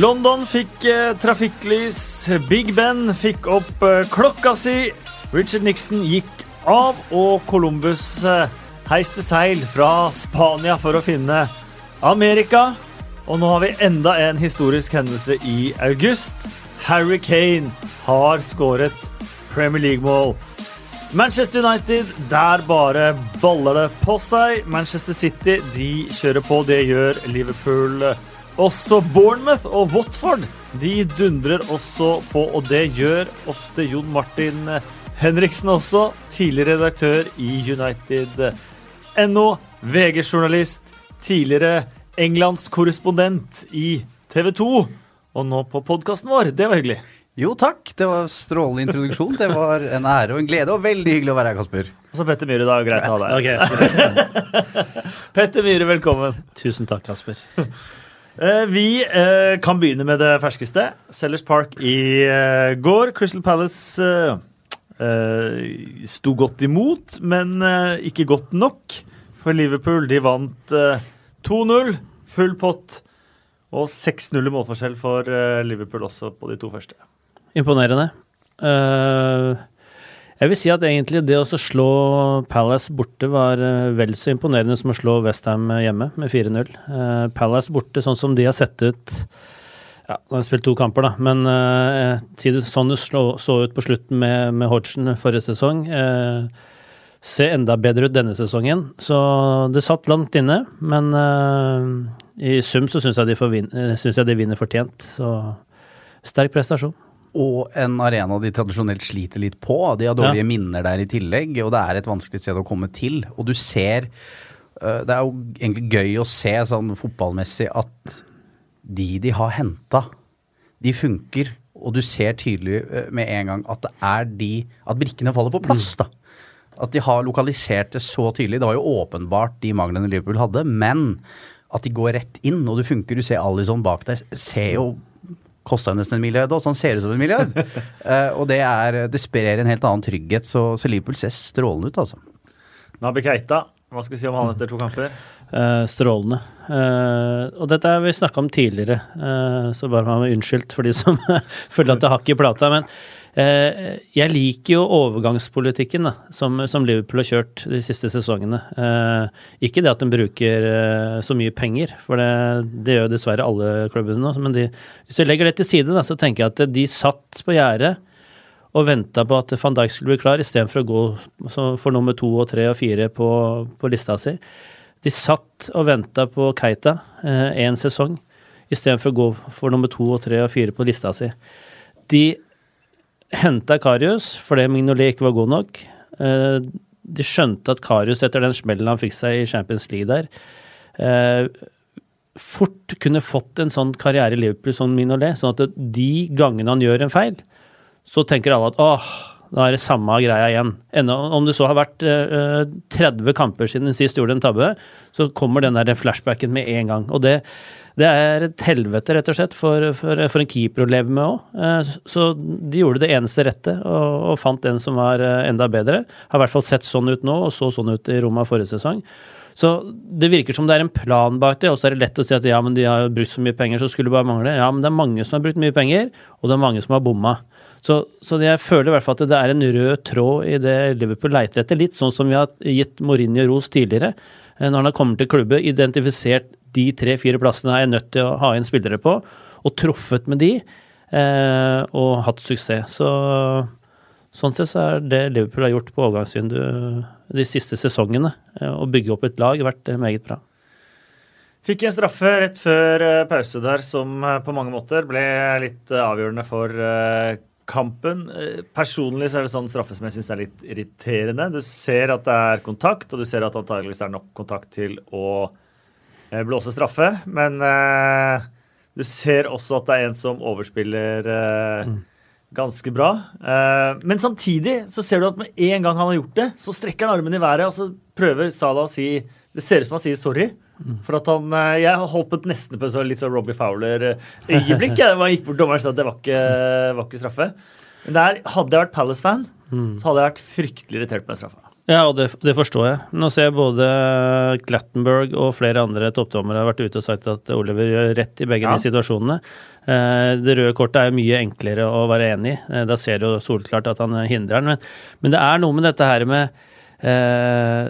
London fikk eh, trafikklys. Big Ben fikk opp eh, klokka si. Richard Nixon gikk av, og Columbus eh, heiste seil fra Spania for å finne Amerika. Og nå har vi enda en historisk hendelse i august. Harry Kane har skåret Premier League-mål. Manchester United, der bare baller det på seg. Manchester City, de kjører på. Det gjør Liverpool. Også Bournemouth og Watford, de dundrer også på, og det gjør ofte Jon Martin Henriksen også. Tidligere redaktør i United. NO, VG-journalist, tidligere Englands korrespondent i TV 2, og nå på podkasten vår. Det var hyggelig. Jo takk, det var strålende introduksjon. Det var en ære og en glede, og veldig hyggelig å være her, Kasper. Og så Petter Myhre, da. Greit å ha deg. Ok, Petter Myhre, velkommen. Tusen takk, Kasper. Eh, Vi eh, kan begynne med det ferskeste. Sellers Park i eh, går. Crystal Palace sto godt imot, men ikke godt nok. For Liverpool de vant eh, 2-0, full pott, og 6-0 i målforskjell for Liverpool også på de to første. Imponerende. Eh, jeg vil si at egentlig det å slå Palace borte var eh, vel så imponerende som å slå Westham hjemme med 4-0. Uh, Palace borte, sånn som de har sett ut ja, Nå har jeg spilt to kamper, da, men uh, si det sånn det så ut på slutten med, med Hodgson forrige sesong. Uh, ser enda bedre ut denne sesongen. Så det satt langt inne, men uh, i sum så syns jeg, eh, synes jeg de vinner fortjent. Så sterk prestasjon. Og en arena de tradisjonelt sliter litt på. De har dårlige minner der i tillegg, og det er et vanskelig sted å komme til. Og du ser øh, Det er jo egentlig gøy å se sånn fotballmessig at de de har henta, de funker. Og du ser tydelig øh, med en gang at det er de At brikkene faller på plass, da. At de har lokalisert det så tydelig. Det var jo åpenbart de manglene Liverpool hadde, men at de går rett inn, og det funker. Du ser Alison bak der. Ser jo Kosta nesten en milliard og så han ser ut som en milliard. uh, og det, er, det sprer en helt annen trygghet, så, så Liverpool ser strålende ut, altså. Nabi Keita, hva skal vi si om han etter to kamper? Uh, strålende. Uh, og dette har vi snakka om tidligere, uh, så bare man er unnskyldt for de som føler at det har ikke i plata. Men jeg liker jo overgangspolitikken da, som, som Liverpool har kjørt de siste sesongene. Eh, ikke det at de bruker eh, så mye penger, for det, det gjør dessverre alle klubbene nå. Men de, hvis du legger det til side, da, så tenker jeg at de satt på gjerdet og venta på at van Dijk skulle bli klar, istedenfor å gå for nummer to og tre og fire på, på lista si. De satt og venta på Keita én sesong, istedenfor å gå for nummer to og tre og fire på lista si. De henta Karius fordi Mignolet ikke var god nok. Eh, de skjønte at Karius, etter den smellen han fikk seg i Champions League der, eh, fort kunne fått en sånn karriere i Liverpool som Mignolet. Sånn at de gangene han gjør en feil, så tenker alle at åh, da er det samme greia igjen. Enda om det så har vært eh, 30 kamper siden sist gjorde en tabbe, så kommer den der flashbacken med en gang. Og det, det er et helvete, rett og slett, for, for, for en keeper å leve med òg. Så de gjorde det eneste rette, og, og fant en som var eh, enda bedre. Har i hvert fall sett sånn ut nå, og så sånn ut i Roma forrige sesong. Så det virker som det er en plan bak det, og så er det lett å si at ja, men de har brukt så mye penger, så skulle det bare mangle. Ja, men det er mange som har brukt mye penger, og det er mange som har bomma. Så, så jeg føler i hvert fall at det er en rød tråd i det Liverpool leiter etter, litt sånn som vi har gitt Mourinho ros tidligere. Eh, Når han har kommet til klubben, identifisert de tre-fire plassene er jeg nødt til å ha inn spillere på, og truffet med de, eh, og hatt suksess. Så sånn sett så er det Liverpool har gjort på overgangsvinduet de siste sesongene, eh, å bygge opp et lag, vært eh, meget bra. Fikk en straffe rett før eh, pause der som eh, på mange måter ble litt avgjørende for kampen. Personlig så er det sånn straffe som jeg syns er litt irriterende. Du ser at det er kontakt, og du ser at antageligvis er nok kontakt til å blåse straffe. Men eh, du ser også at det er en som overspiller eh, ganske bra. Eh, men samtidig så ser du at med en gang han har gjort det, så strekker han armen i været, og så prøver Salah å si Det ser ut som han sier sorry. For at han, eh, Jeg hoppet nesten på en sånn litt sånn Robbie Fowler-øyeblikk. jeg. Han gikk bort dommeren og sa at det var ikke, var ikke straffe. Men der, hadde jeg vært Palace-fan, så hadde jeg vært fryktelig irritert på den straffa. Ja, og det, det forstår jeg. Nå ser jeg både Glattenberg og flere andre toppdommere har vært ute og sagt at Oliver gjør rett i begge Ja. de situasjonene. Eh, det røde kortet er jo mye enklere å være enig i. Eh, da ser du solklart at han hindrer den. Men, men, det er noe med dette her med eh,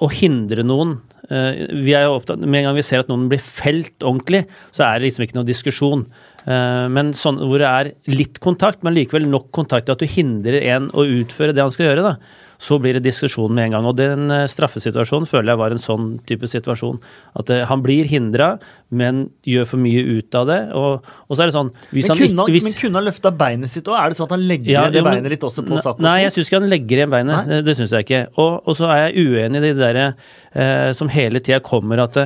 å hindre noen. Eh, vi er jo opptatt, Med en gang vi ser at noen blir felt ordentlig, så er det liksom ikke noe diskusjon. Men sånn hvor det er litt kontakt, men likevel nok kontakt til at du hindrer en å utføre det han skal gjøre, da, så blir det diskusjon med en gang. Og den eh, straffesituasjonen føler jeg var en sånn type situasjon. At det, han blir hindra, men gjør for mye ut av det. Og, og så er det sånn Men kunne han, hvis, men kunne han løfta beinet sitt òg? Er det sånn at han legger ja, det beinet litt også på Sakos? Nei, jeg syns ikke han legger igjen beinet. Nei? Det, det syns jeg ikke. Og, og, så er jeg uenig i det derre eh, som hele tida kommer at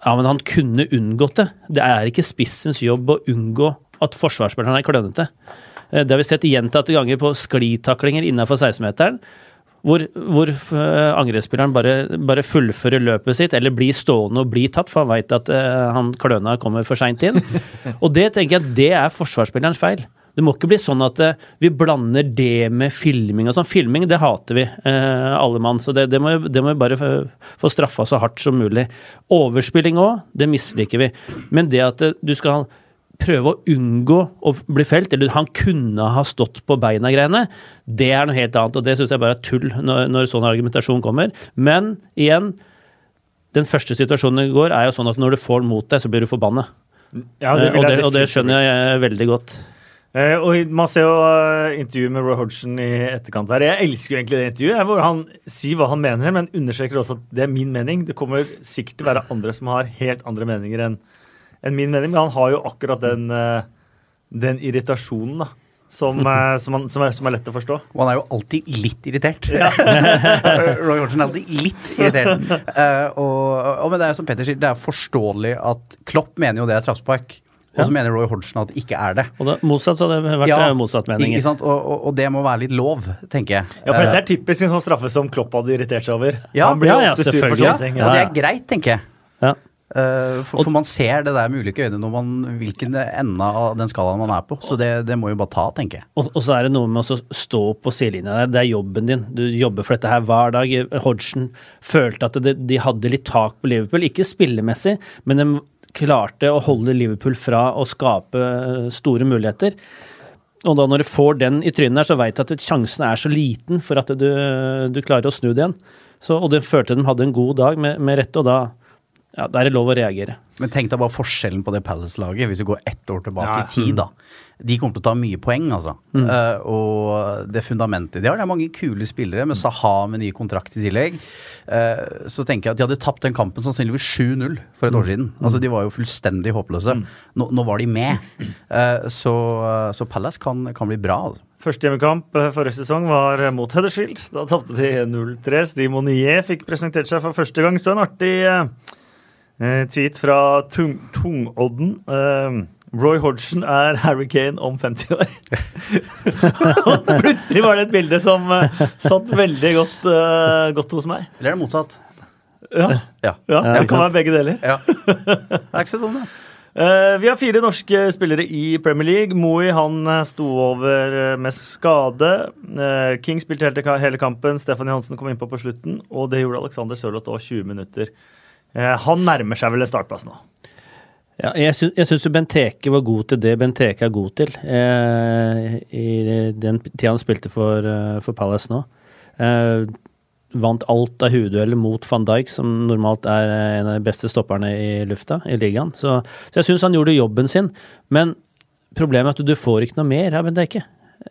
ja, men han kunne unngått det. Det er ikke spissens jobb å unngå at forsvarsspilleren er klønete. Eh, det har vi sett gjentatte ganger på sklitaklinger innafor 16-meteren. Hvor, hvor eh, angrepsspilleren bare, bare, fullfører løpet sitt, eller blir stående og blir tatt, for han veit at uh, han kløna kommer for seint inn. Og det tenker jeg det er forsvarsspillerens feil. Det må ikke bli sånn at uh, vi blander det med filming og sånn. Filming, det hater vi, uh, alle mann. Så det, det, må, det, må, vi bare få straffa så hardt som mulig. Overspilling òg, det misliker vi. Men det at du skal prøve å unngå å bli felt, eller han kunne ha stått på beina-greiene, det er noe helt annet. Og det syns jeg bare er tull når, når sånn argumentasjon kommer. Men igjen, den første situasjonen i går er jo sånn at når du får den mot deg, så blir du forbanna. Ja, og, det, og det skjønner jeg veldig godt. Eh, og Man ser jo uh, intervjuet med Roy Hodgson i etterkant her. Jeg elsker jo egentlig det intervjuet, hvor han sier hva han mener, men understreker også at det er min mening. Det kommer sikkert til å være andre som har helt andre meninger enn en min mening, men han har jo akkurat den, uh, den irritasjonen, da. Som, uh, som, han, som, er, som, er, lett å forstå. Og han er jo alltid litt irritert. Ja. Roy Hodgson er alltid litt irritert. og, og, men det er som Petter sier, det er forståelig at Klopp mener jo det er straffespark. Og så mener Roy Hodgson at det ikke er det. Og det, Motsatt så det vært ja, motsatt mening. Ikke sant? Og, og, og, det må være litt lov, tenker jeg. Ja, for dette er eh, typisk en sånn straffe som Klopp hadde irritert seg over. Ja, Han blir ja, ofte sur for sånne ting. Ja. Og det er greit, tenker jeg. Ja. Uh, for, for, man ser det der med ulike øyne når man, hvilken ende av den skalaen man er på. Så det, det må jo bare ta, tenker jeg. Og, og, så er det noe med å stå på sidelinja der. Det er jobben din. Du jobber for dette her hver dag. Hodgson følte at det, de hadde litt tak på Liverpool. Ikke spillemessig, men de klarte å holde Liverpool fra å skape eh, store muligheter. Og da når du får den i trynet der, så veit du at sjansen er så liten for at du, du klarer å snu det igjen. Så, og det følte de hadde en god dag med, med rette, og da, ja, da er det lov å reagere. Men tenk deg bare forskjellen på det Palace-laget, hvis vi går ett år tilbake ja. i tid, da. De kommer til å ta mye poeng, altså. Mm. Uh, og det fundamentet de har, det er mange kule spillere, med Saha med ny kontrakt i tillegg. Uh, så tenker jeg at de hadde tapt den kampen sannsynligvis 7-0 for et år mm. siden. Mm. Altså De var jo fullstendig håpløse. Mm. Nå, nå, var de med. Uh, så, så, Palace kan, kan, bli bra. altså. Første hjemmekamp forrige sesong var mot Huddersfield. Da tapte de 0-3. Steve Monier fikk presentert seg for første gang. Så en artig Eh, tweet fra tung, Tungodden. Uh, Roy Hodgson er Harry Kane om 50 år. og plutselig var det et bilde som uh, satt veldig godt, uh, godt, hos meg. Eller er det motsatt? Ja. ja. ja det kan være begge deler. Ja. Det er ikke så dumt, det. Uh, vi har fire norske spillere i Premier League. Moey han sto over med skade. Uh, King spilte hele, hele kampen. Stefan Johansen kom innpå på slutten. Og det gjorde Alexander Sørloth òg, 20 minutter. Eh, han nærmer seg vel startplass nå? Ja, jeg syns Benteke var god til det Benteke er god til eh, i den tida han spilte for, eh, for Palace nå. Eh, vant alt av hodedueller mot van Dijk, som normalt er en av de beste stopperne i lufta i ligaen. Så, så jeg syns han gjorde jobben sin. Men problemet er at du får ikke noe mer av Benteke.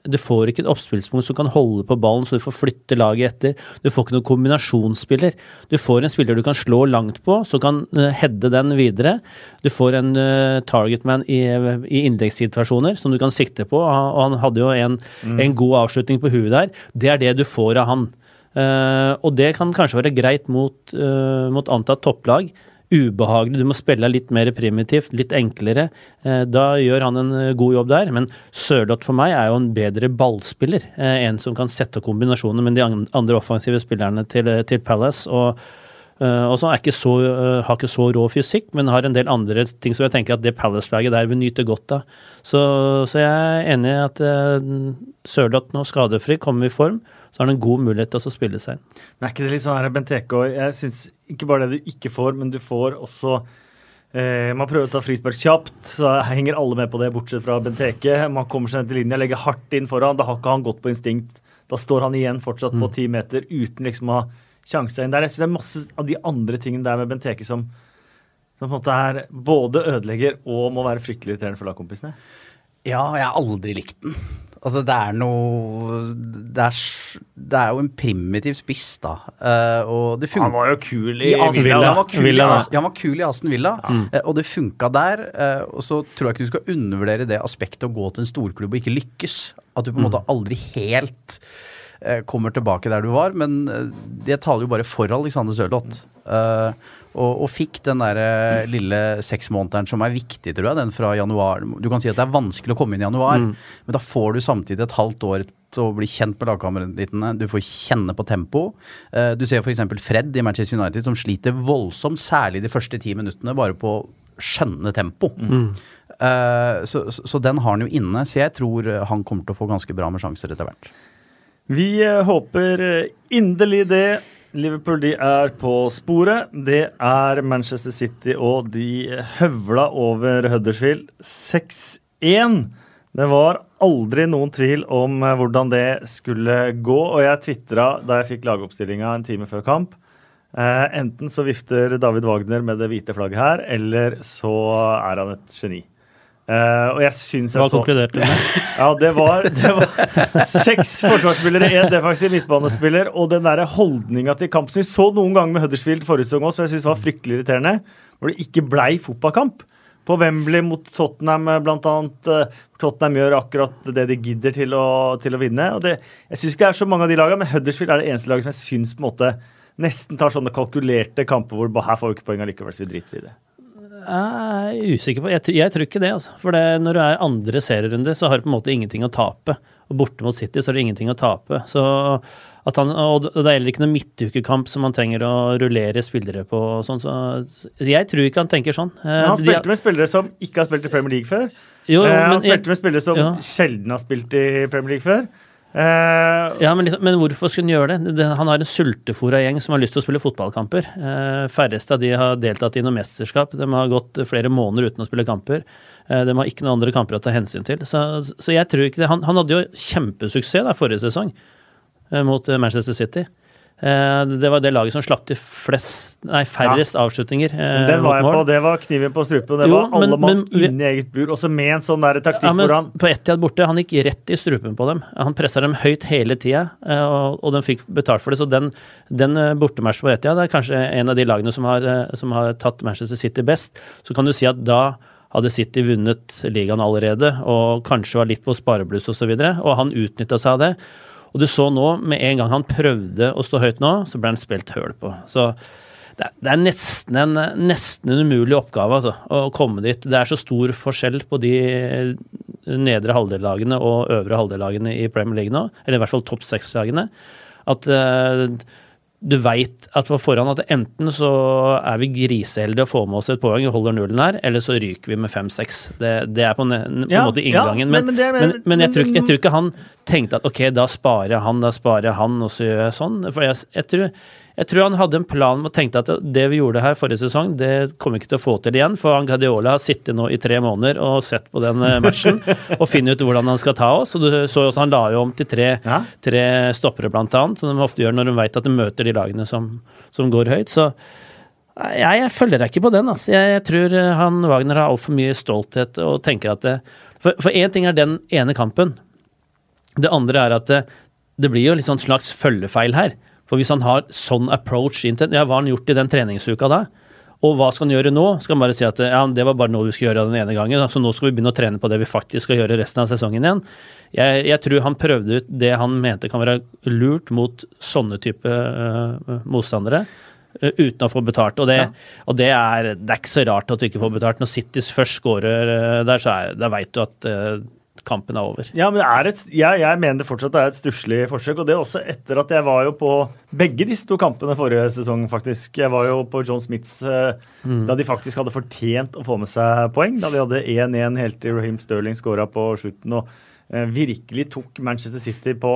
Du får ikke et oppspillspunkt som kan holde på ballen, så du får flytte laget etter. Du får ikke noen kombinasjonsspiller. Du får en spiller du kan slå langt på, som kan uh, heade den videre. Du får en uh, targetman i, i innleggssituasjoner som du kan sikte på, og han hadde jo en, mm. en god avslutning på huet der. Det er det du får av han. Uh, og det kan kanskje være greit mot, uh, mot antatt topplag ubehagelig. Du må spille litt mer primitivt, litt enklere. Eh, da gjør han en eh, god jobb der. Men Sørloth for meg er jo en bedre ballspiller. Eh, en som kan sette kombinasjoner med de andre offensive spillerne til, til Palace. og Uh, og har ikke så rå fysikk, men har en del andre ting som jeg tenker at det Palace-laget der vil nyte godt av. Så, så jeg er enig i at uh, Sørloth nå skadefri, kommer i form, så har han en god mulighet til å spille seg inn. Men er ikke det litt sånn her Benteke og Jeg syns ikke bare det du ikke får, men du får også Eh, man prøver å ta frispark kjapt, så henger alle med på det, bortsett fra Benteke. Man kommer seg ned til linja, legger hardt inn foran. Da har ikke han gått på instinkt. Da står han igjen fortsatt på ti meter uten liksom å ha sjanse inn der. Jeg synes det er masse av de andre tingene der med Benteke som, som på en måte er både ødelegger og må være fryktelig irriterende for lagkompisene. Ja, jeg har aldri likt den. Altså, det er noe Det er, det er jo en primitiv spiss, da. Uh, og det Han var jo kul i, i Aston Villa. Han var kul, Villa, i, ja. Han var kul i Aston Villa, eh, og det funka der. Uh, og så tror jeg ikke du skal undervurdere det aspektet å gå til en storklubb og ikke lykkes. At du på en måte aldri helt kommer tilbake der du var. Men eh, det taler jo bare for Alexander Sørloth. Eh, og, og fikk den der eh, lille seksmånederen som er viktig, tror jeg, den fra januar. Du kan si at det er vanskelig å komme inn i januar, men da får du samtidig et halvt år til å bli kjent med lagkameratene. Du får kjenne på tempo. Eh, Du ser f.eks. Fred i Manchester United som sliter voldsomt, særlig de første ti minuttene, bare på å skjønne tempo. Mm. Så, så, så den har han jo inne, så jeg tror eh, han kommer til å få ganske bra med sjanser etter hvert. Vi eh, håper eh, inderlig det. Liverpool de er på sporet. Det er Manchester City, og de høvla over Huddersfield 6-1. Det var aldri noen tvil om eh, hvordan det skulle gå, og jeg tvitra da jeg fikk lagoppstillinga en time før kamp. Enten så vifter David Wagner med det hvite flagget her, eller så er han et geni. Eh, og jeg syns jeg Hva så konkluderte du med? ja, det var, det var seks forsvarsspillere, én defensiv midtbanespiller, og den der holdninga til kamp som vi så noen ganger med Huddersfield forrige sesong òg, som jeg synes var fryktelig irriterende, hvor det ikke blei fotballkamp. På Wembley mot Tottenham, eh, blant annet. eh, Tottenham gjør akkurat det de gidder til å, til å vinne. og det, Jeg syns ikke det er så mange av de lagene, men Huddersfield er det eneste laget som jeg syns på en måte nesten tar sånne kalkulerte kamper hvor her får vi ikke poeng allikevel, så vi driter i det. Jeg er usikker på Jeg, jeg tror ikke det, altså. For det, når du er andre serierunde, så har du på en måte ingenting å tape. Og borte mot City så har du ingenting å tape. Så at han, og det er heller ikke noen midtukekamp som han trenger å rullere spillere på. Sånn, så, jeg tror ikke han tenker sånn. Eh, Men han spilte med spillere som ikke har spilt i Premier League før. jo, Eh, han men, jeg, spilte med spillere som ja. sjelden har spilt i Premier League før. Eh, ja, men, liksom, men hvorfor skulle han gjøre det? det? Han har en sultefòra gjeng som har lyst til å spille fotballkamper. Uh, færreste av de har deltatt i noe mesterskap. De har gått flere måneder uten å spille kamper. Uh, de har ikke noen andre kamper å ta hensyn til. Så, så jeg tror ikke det. Han, han hadde jo kjempesuksess da, forrige sesong mot Manchester City. Eh, det var det laget som slapp til flest, nei, færrest avslutninger. eh, Den var på. Det var kniven på strupen. Det Jo, var alle mann inne i eget bur. Også med en sånn der taktikk Ja, men hvor han på Etiad borte, han gikk rett i strupen på dem. Han pressa dem høyt hele tida, eh, og, og de fikk betalt for det. Så den, den bortematchen på Etiad er kanskje en av de lagene som har, som har tatt Manchester City best. Så kan du si at da hadde City vunnet ligaen allerede, og kanskje var litt på sparebluss osv., og, så videre, og han utnytta seg av det. Og du så nå, med en gang han prøvde å stå høyt nå, så ble han spilt høl på. Så det det er nesten, en, nesten en umulig oppgave altså, å komme dit. Det er så stor forskjell på de nedre halvdellagene og øvre halvdellagene i Premier League nå, eller i hvert fall topp seks-lagene, at eh, du veit at på forhånd at enten så er vi griseheldige og får med oss et poeng og holder nullen her, eller så ryker vi med fem-seks. Det, det er på, en, på en Ja, måte inngangen. men- ja, men men, men- jeg, tror, jeg tror ikke han tenkte at ok, da sparer han, da sparer han, og så gjør jeg sånn. For jeg, jeg, tror, jeg tror han hadde en plan å tenke at det vi gjorde her forrige sesong, det kommer vi ikke til å få til igjen. For han Guardiola har sittet nå i tre måneder og sett på den eh, matchen og funnet ut hvordan han skal ta oss. Og du så også han la jo om til tre, Ja. tre stoppere, blant annet, som de ofte gjør når de vet at de møter de lagene som, som går høyt. Så jeg, jeg følger deg ikke på den. Altså. Jeg, jeg tror eh, han Wagner har altfor mye stolthet og tenker at det, For én ting er den ene kampen. Det andre er at det, det blir jo litt sånn slags følgefeil her. For hvis han har sånn approach inn til Ja, hva har han gjort i den treningsuka da? Og hva skal han gjøre nå? Skal han bare si at ja, det var bare noe vi skulle gjøre den ene gangen, så nå skal vi begynne å trene på det vi faktisk skal gjøre resten av sesongen igjen? Jeg, jeg tror han prøvde ut det han mente kan være lurt mot sånne type uh, motstandere. Uh, Uten å få betalt. Og, det, og det, er, det er ikke så rart at du ikke får betalt. Når City først scorer uh, der, så er, veit du at kampen er over. Ja, men det er et, jeg, jeg mener det fortsatt er et stusslig forsøk. Og det er også etter at jeg var jo på begge disse to kampene forrige sesong, faktisk. Jeg var jo på John Smiths mm. da de faktisk hadde fortjent å få med seg poeng. Da de hadde 1-1 helt til Raheem Sterling skåra på slutten og eh, virkelig tok Manchester City på,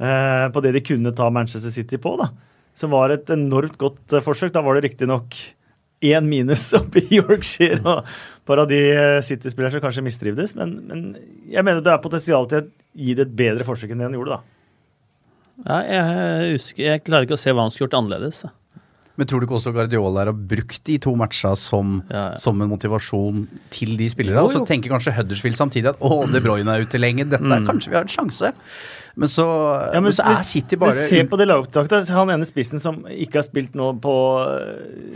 eh, på det de kunne ta Manchester City på. da. Som var et enormt godt eh, forsøk. Da var det riktignok én minus oppe i Yorkshire. og Bare av de eh, City-spillere som kanskje mistrivdes. Men, men, jeg mener det er potensial til å gi det et bedre forsøk enn det han gjorde, da. Ja, jeg, husker, jeg klarer ikke å se hva han skulle gjort annerledes. Da. Men tror du ikke også Guardiola har brukt de to matcha som, Ja, ja. som en motivasjon til de spillerne? Og så tenker kanskje Huddersfield samtidig at å, De Bruyne er ute lenge, dette er kanskje vi har en sjanse. Men så, Ja, men så er City bare men Se på det lagopptaket. Han ene spissen som ikke har spilt nå på øh,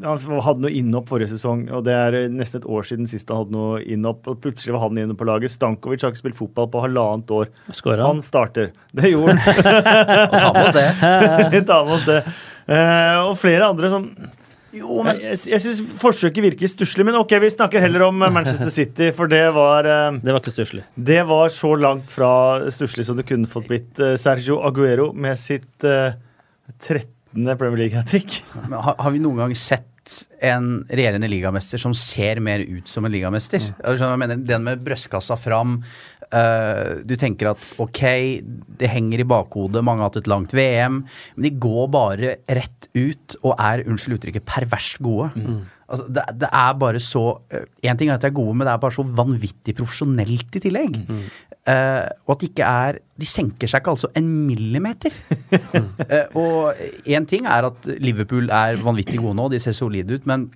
Han hadde noe innhopp forrige sesong, og det er øh, nesten et år siden sist han hadde noe innhopp. og Plutselig var han inne på laget. Stankovic har ikke spilt fotball på halvannet år. Skåret. Han starter. Det gjorde han. og ta med oss det. Vi tar med oss det. Uh, og flere andre som Jo, Jeg, jeg, jeg syns forsøket virker stusslig, men ok, vi snakker heller om eh, Manchester City, for det var uh, Det var ikke stusslig. Det var så langt fra stusslig som det kunne fått blitt. Uh, Sergio Aguero med sitt eh, 13. Premier League-hat-trick. Har, har vi noen gang sett en regjerende ligamester som ser mer ut som en ligamester? Mm. Den med brystkassa fram. Uh, du tenker at ok, det henger i bakhodet, mange har hatt et langt VM, men de går bare rett ut og er, unnskyld uttrykket, pervers gode. Mm. Altså, det, det er bare så Én ting er at de er gode, men det er bare så vanvittig profesjonelt i tillegg. Mm. Uh, og at de ikke er De senker seg ikke altså en millimeter. uh, og én ting er at Liverpool er vanvittig gode nå, de ser solide ut, men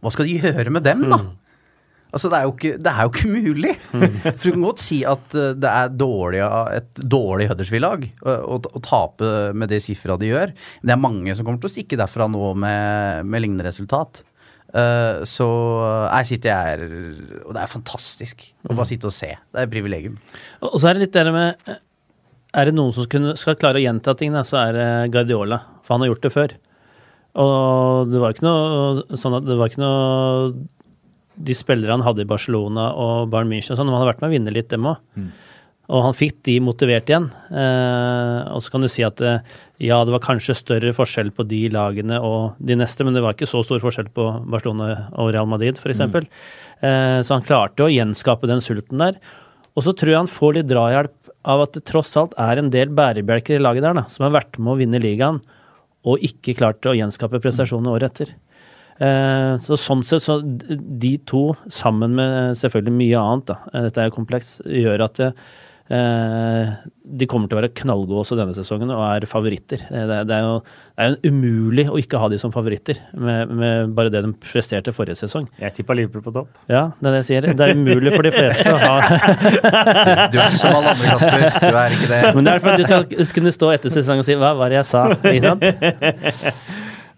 hva skal de gjøre med dem, da? Altså, det er jo ikke, det er jo ikke mulig. For du kan godt si at eh, det er dårlig, et dårlig Huddersfield-lag å tape med det sifra de gjør. Men det er mange som kommer til å stikke derfra nå med, med lignende resultat. Eh, så jeg sitter her Og det er fantastisk å bare sitte og se. Det er et privilegium. Og og så er det litt det med eh, Er det noen som skal, skal klare å gjenta ting, så er det Guardiola. For han har gjort det før. Og det var ikke noe sånn at det var ikke noe De spillere han hadde i Barcelona og Bayern München og sånn, han hadde vært med å vinne litt, dem òg. Og han fikk de motivert igjen. Eh, og så kan du si at eh, ja, det var kanskje større forskjell på de lagene og de neste, men det var ikke så stor forskjell på Barcelona og Real Madrid, f.eks. eksempel. Eh, så han klarte å gjenskape den sulten der. Og så tror jeg han får litt drahjelp av at det tross alt er en del bærebjelker i laget der, da, som har vært med å vinne ligaen, og ikke klart å gjenskape prestasjonene året etter. Så sånn sett, så de to, sammen med selvfølgelig mye annet, da, dette er jo kompleks, gjør at det, de kommer til å være knallgode også denne sesongen og er favoritter. Eh, Det, er- det er jo det er jo umulig å ikke ha de som favoritter, med, med bare det de presterte forrige sesong. Jeg tippa Liverpool på topp. Ja, det er det jeg sier. Det er umulig for de fleste å ha Du er ikke som alle andre, Kasper. Du er ikke det. Men det er for at du skal kunne stå etter sesongen og si 'hva var det jeg sa'? Ikke sant?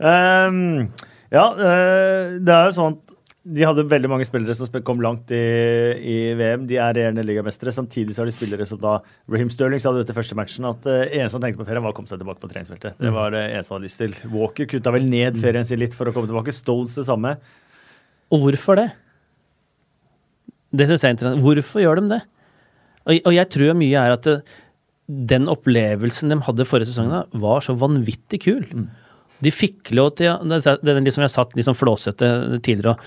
Um, ja, eh, det er jo sånn at de hadde veldig mange spillere som kom langt i, i VM. De er regjerende ligamestere. Samtidig så har de spillere som da Raheem Sterling sa det etter første matchen at uh, eneste han tenkte på ferien, var å komme seg tilbake på treningsfeltet. Det var det eneste han hadde lyst til. Walker kutta vel ned ferien sin litt for å komme tilbake. Stones det samme. Og hvorfor det? Det syns jeg er interessant. Hvorfor gjør de det? Og, og jeg tror mye er at det, den opplevelsen de hadde forrige sesong, var så vanvittig kul. De fikk lov til Det det det, liksom jeg satt liksom flåsete tidligere og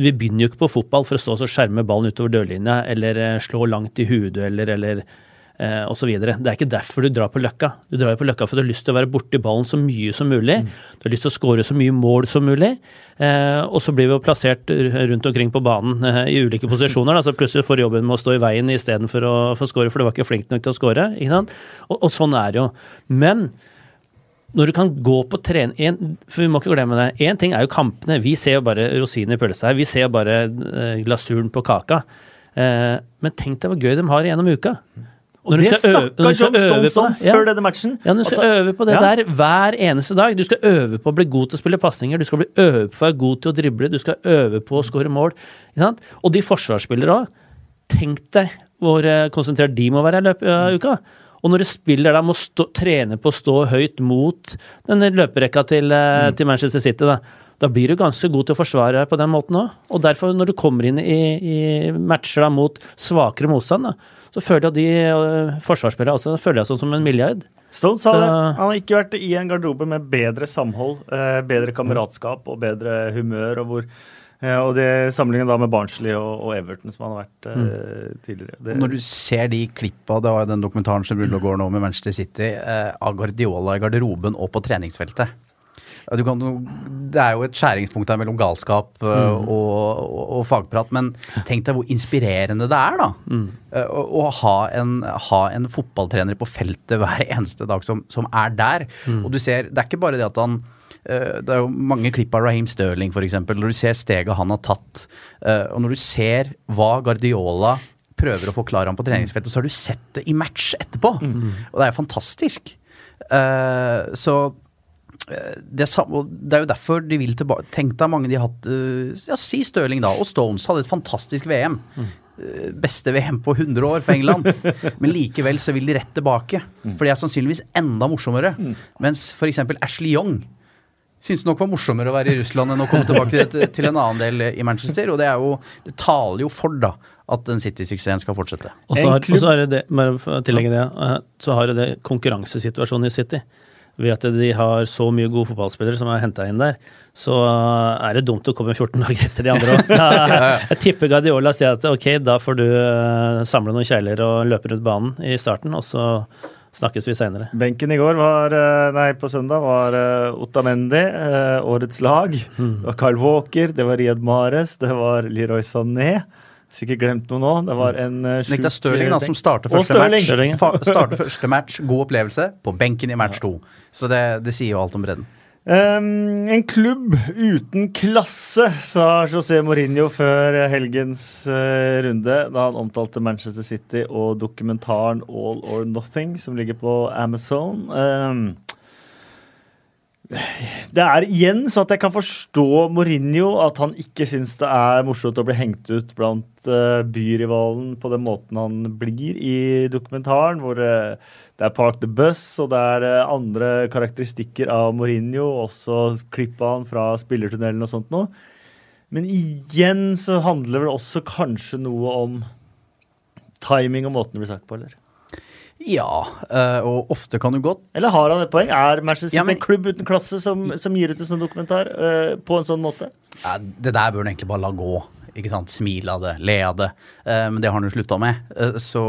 Vi begynner jo ikke på fotball for å stå og skjerme ballen utover dørlinja eller eh, slå langt i hodedueller eller eh, osv. Det er ikke derfor du drar på Løkka. Du drar jo på Løkka for du har lyst til å være borti ballen så mye som mulig. Du har lyst til å skåre så mye mål som mulig. Eh, og så blir vi jo plassert rundt omkring på banen eh, i ulike posisjoner. Da, så plutselig får du jobben med å stå i veien istedenfor å få skåre, for du var ikke flink nok til å skåre. Og, og sånn er det jo. Men når du kan gå på trening en, For vi må ikke glemme det. Én ting er jo kampene. Vi ser jo bare rosinen i pølsa her. Vi ser jo bare eh, glasuren på kaka. Eh, men tenk deg hvor gøy de har gjennom uka. Og Når du det skal øve- når snakka skal John øve Stones på det, ja. før denne matchen. Ja, du skal øve på det Ja. der hver eneste dag. Du skal øve på å bli god til å spille pasninger, du skal bli øve på å være god til å drible, du skal øve på å skåre mål. Og de forsvarsspillere òg. Tenk deg hvor eh, konsentrert de må være i løpet av uka. Og når du spiller da, må stå, trene på å stå høyt mot denne løperekka til, mm. til Manchester City, da, da blir du ganske god til å forsvare deg på den måten òg. Og derfor, når du kommer inn i, i matcher da, mot svakere motstand, da, så føler jeg at de forsvarsspillerne forsvarsspillere altså, føler jeg sånn som en milliard. Stones sa det. Han har ikke vært i en garderobe med bedre samhold, eh, bedre kameratskap og bedre humør. Og, hvor, eh, og det sammenlignet da med Barnsley og, og Everton, som han har vært eh, tidligere. Det, Når du ser de klippa, det var jo den dokumentaren som ruller og går nå med Manchester City, eh, av Guardiola i garderoben og på treningsfeltet. ja, du kan, Det er jo et skjæringspunkt der mellom galskap mm. og, og, og, fagprat, men tenk deg hvor inspirerende det er, da. Mm. Uh, å, ha, en, ha, en, fotballtrener på feltet hver eneste dag som, som er der. Mm. Og du ser, det er ikke bare det at han uh, det er jo mange klipp av Raheem Sterling, f.eks. Når du ser steget han har tatt, og når du ser hva Guardiola prøver å forklare ham på treningsfeltet, så har du sett det i match etterpå. Mm. Og det er jo fantastisk. Uh, så det, er, jo derfor de vil tilbake Tenk deg mange de har hatt ja, Si Stirling, da. Og Stones hadde et fantastisk VM. Mm. Beste VM på 100 år for England. Men likevel så vil de rett tilbake. Mm. For de er sannsynligvis enda morsommere. Mm. Mens f.eks. Ashley Young syntes nok var morsommere å være i Russland enn å komme tilbake til, til en annen del i Manchester. Og det, er jo, det taler jo for da at den City-suksessen skal fortsette. Og så har, er det, bare for å tillegge det, eh, så har det konkurransesituasjonen i City. Ved at de har så mye gode fotballspillere som er henta inn der, så er det dumt å komme 14 dager etter de andre òg. Jeg tipper Guardiola sier at ok, da får du eh, samle noen kjegler og løpe rundt banen i starten, og så snakkes vi senere. Benken i går var, eh, nei, på søndag var Ottamendi, årets lag. Mm. Det var Carl Walker, det var Riyad Mares, det var Leroy Sané. Sikkert glemt noe nå. Det var en uh, sjuk Det er Stirling da, som starter første, match, starter første match. God opplevelse på benken i match to. Så det, det sier jo alt om bredden. Um, en klubb uten klasse, sa José Mourinho før helgens uh, runde, da han omtalte Manchester City og dokumentaren All or Nothing, som ligger på Amazon. Um, det er igjen så at jeg kan forstå Mourinho, at han ikke syns det er morsomt å bli hengt ut blant uh, byrivalen på den måten han blir i dokumentaren, hvor uh, det er Park the Bus, og det er uh, andre karakteristikker av Mourinho, også klippa han fra spillertunnelen og sånt noe. Men igjen så handler det også kanskje noe om timing og måten det blir sagt på, eller? Ja, eh, og ofte kan du godt Eller har han et poeng? Er Manchester City ja, en klubb uten klasse som, som, gir ut en sånn dokumentar uh, på en sånn måte? Ja, det der bør han egentlig bare la gå. Ikke sant? Smile av det, le av det. Uh, men det har han jo slutta med. Uh, så,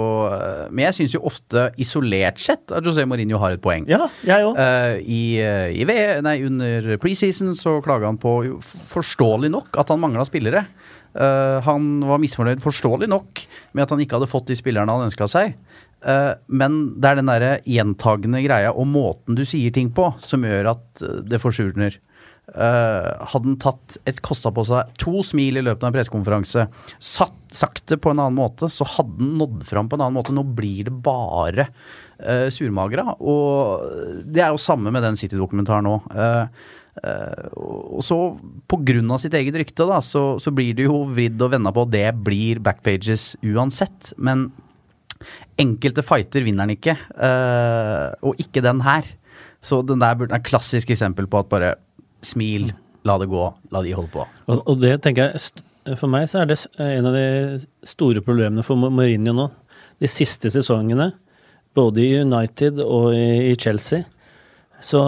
men jeg syns jo ofte, isolert sett, at José Mourinho har et poeng. Ja, jeg også. I, i v, nei, under preseason så klaga han på, forståelig nok, at han mangla spillere. han var misfornøyd, forståelig nok, med at han ikke hadde fått de spillerne han ønska seg. Men det er den derre gjentagende greia og måten du sier ting på, som gjør at det forsurner. Uh, hadde han tatt et kosta på seg to smil i løpet av en pressekonferanse, sagt det på en annen måte, så hadde han nådd fram på en annen måte. Nå blir det bare uh, surmagra. Og det er jo samme med den City-dokumentaren nå. og så, på grunn av sitt eget rykte, da, så, så blir det jo vridd og venda på, det blir backpages uansett. Men Enkelte fighter vinner han ikke, uh, og ikke den her. Så den der burde et klassisk eksempel på at bare smil, la det gå, la de holde på. Og, og det tenker jeg For meg så er det en av de store problemene for Mourinho nå. De siste sesongene, både i United og i Chelsea, så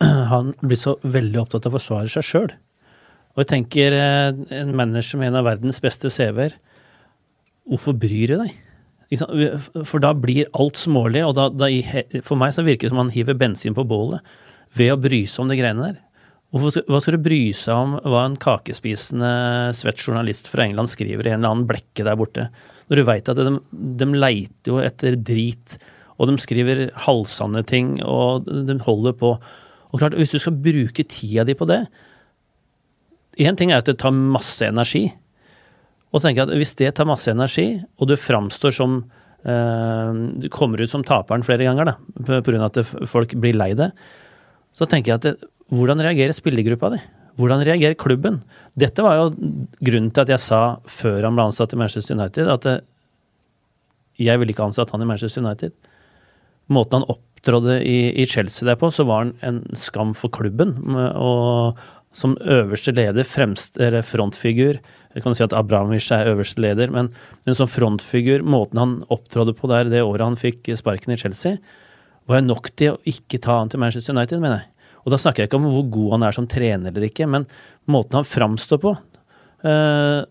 han blir så veldig opptatt av å forsvare seg sjøl. Og jeg tenker, eh, en manager med en av verdens beste CV-er, hvorfor bryr du deg? For da blir alt smålig, og da, da, for meg så virker det som han hiver bensin på bålet ved å bry seg om de greiene der. Hva skal du bry seg om hva en kakespisende svett journalist fra England skriver i en eller annen blekke der borte, når du veit at de, de leiter jo etter drit, og de skriver halvsanne ting, og de holder på. Og klart, Hvis du skal bruke tida di på det Én ting er at det tar masse energi, og tenker at hvis det tar masse energi, og du framstår som eh, Du kommer ut som taperen flere ganger da, pga. at folk blir lei det, så tenker jeg at det, hvordan reagerer spillergruppa di? Hvordan reagerer klubben? Dette var jo grunnen til at jeg sa før han ble ansatt i Manchester United, at jeg ville ikke ansatt han i Manchester United. Måten han opptrådde i, i Chelsea der på, så var han en skam for klubben. Og som øverste leder, fremst, eller frontfigur Jeg kan si at Abramovic er øverste leder, men, men som frontfigur, måten han opptrådte på der det året han fikk sparken i Chelsea, var jo nok til å ikke ta han til Manchester United, mener jeg. Og da snakker jeg ikke om hvor god han er som trener eller ikke, men måten han framstår på. Uh,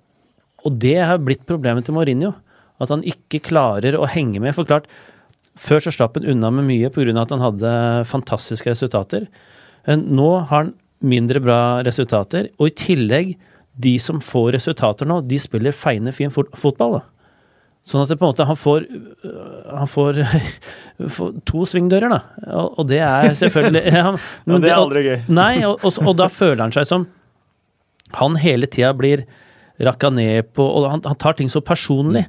og det har blitt problemet til Mourinho. At han ikke klarer å henge med. For klart, før så slapp han unna med mye pga. at han hadde fantastiske resultater. Uh, nå har han mindre bra resultater. Og i tillegg, de som får resultater nå, de spiller feiende fin fot fotball. da. Sånn at det på en måte han får, han får, får to svingdører, da. Og, og det er selvfølgelig ja, Ja, det er aldri gøy. Nei, og, og, og da føler han seg som han hele tida blir rakka ned på, og han, han tar ting så personlig.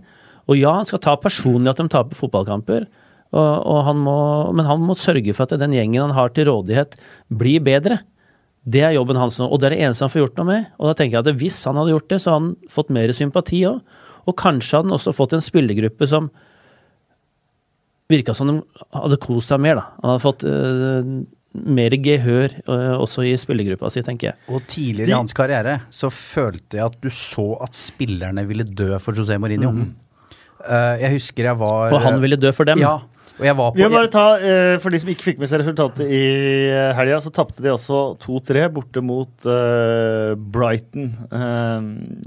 Og ja, han skal ta personlig at de taper fotballkamper, han må, men han må sørge for at den gjengen han har til rådighet, blir bedre. Det er jobben hans nå, og det er det eneste han får gjort noe med. Og da tenker jeg at hvis han hadde gjort det, så hadde han fått mer sympati òg. Og kanskje hadde han også fått en spillergruppe som virka som de hadde kost seg mer, da. Han hadde fått eh, mer gehør eh, også i spillergruppa si, tenker jeg. Og tidligere i hans karriere så følte jeg at du så at spillerne ville dø for José Mourinho. Eh, jeg husker jeg var Og han ville dø for dem. Ja. Og jeg var på Vi må bare ta, uh, For de som ikke fikk med seg resultatet i eh, helga, så tapte de også 2-3 borte mot Brighton.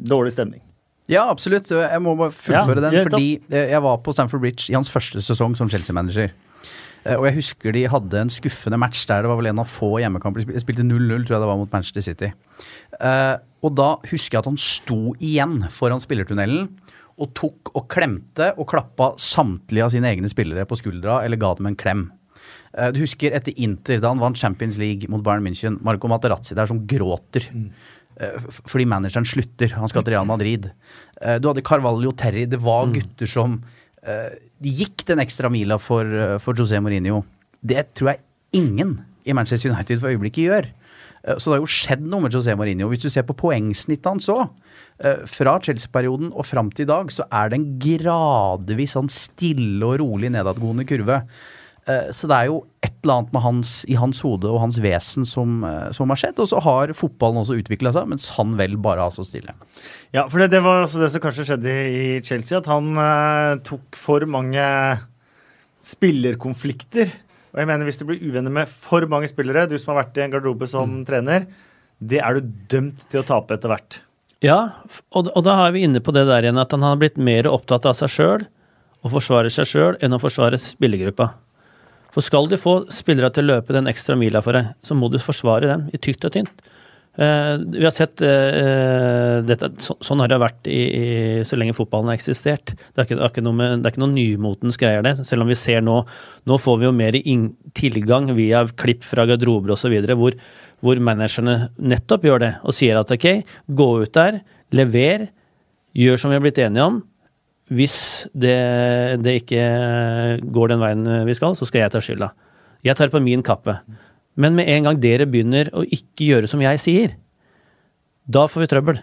Dårlig stemning. Ja, absolutt. Jeg må bare fullføre Ja, den, Jeg fordi eh, jeg var på Stamford Bridge i hans første sesong som Chelsea-manager. Eh, Og jeg husker de hadde en skuffende match der det var vel en av få hjemmekamper. De spilte 0-0, tror jeg det var, mot Manchester City. Eh, Og da husker jeg at han sto igjen foran spillertunnelen og tok og klemte og klappa samtlige av sine egne spillere på skuldra eller ga dem en klem. Du husker etter Inter, da han vant Champions League mot Bayern München, Marco Materazzi der som gråter. F- Fordi manageren slutter. Han skal til Real Madrid. Eh, Du hadde Carvalho Terry. Det var gutter som eh, De gikk den ekstra mila for, eh, for José Mourinho. Det tror jeg ingen i Manchester United for øyeblikket gjør. Eh, Så det har jo skjedd noe med José Mourinho. Hvis du ser på poengsnittet hans òg, fra Chelsea-perioden og fram til i dag, så er det en gradvis sånn stille og rolig nedadgående kurve. Eh, Så det er jo et eller annet med hans, i hans hode og hans vesen som, eh, som har skjedd. Og så har fotballen også utvikla seg, mens han vel bare har stått stille. Ja, for det, det var også det som kanskje skjedde i Chelsea, at han eh, tok for mange spillerkonflikter. Og jeg mener Hvis du blir uvenner med for mange spillere, du som har vært i en garderobe som trener, det er du dømt til å tape etter hvert. Ja, og, og da er vi inne på det der igjen at han har blitt mer opptatt av seg sjøl og forsvare seg sjøl enn å forsvare spillergruppa. For skal du få spillere til å løpe den ekstra mila for deg, så må du forsvare dem i tykt og tynt. Uh, vi har sett uh, dette, så, Sånn har det vært i, i, så lenge fotballen har eksistert. Det er ikke, det er ikke noe, med, det er ikke noe nymotens greier, det. Selv om vi ser nå Nå får vi jo mer in, tilgang via klipp fra garderober osv. Hvor, hvor managerne nettopp gjør det og sier at ok, gå ut der, lever, gjør som vi har blitt enige om. Hvis det, det ikke går den veien vi skal, så skal jeg ta skylda. Jeg tar på min kappe. Men med en gang dere begynner å ikke gjøre som jeg sier, da får vi trøbbel.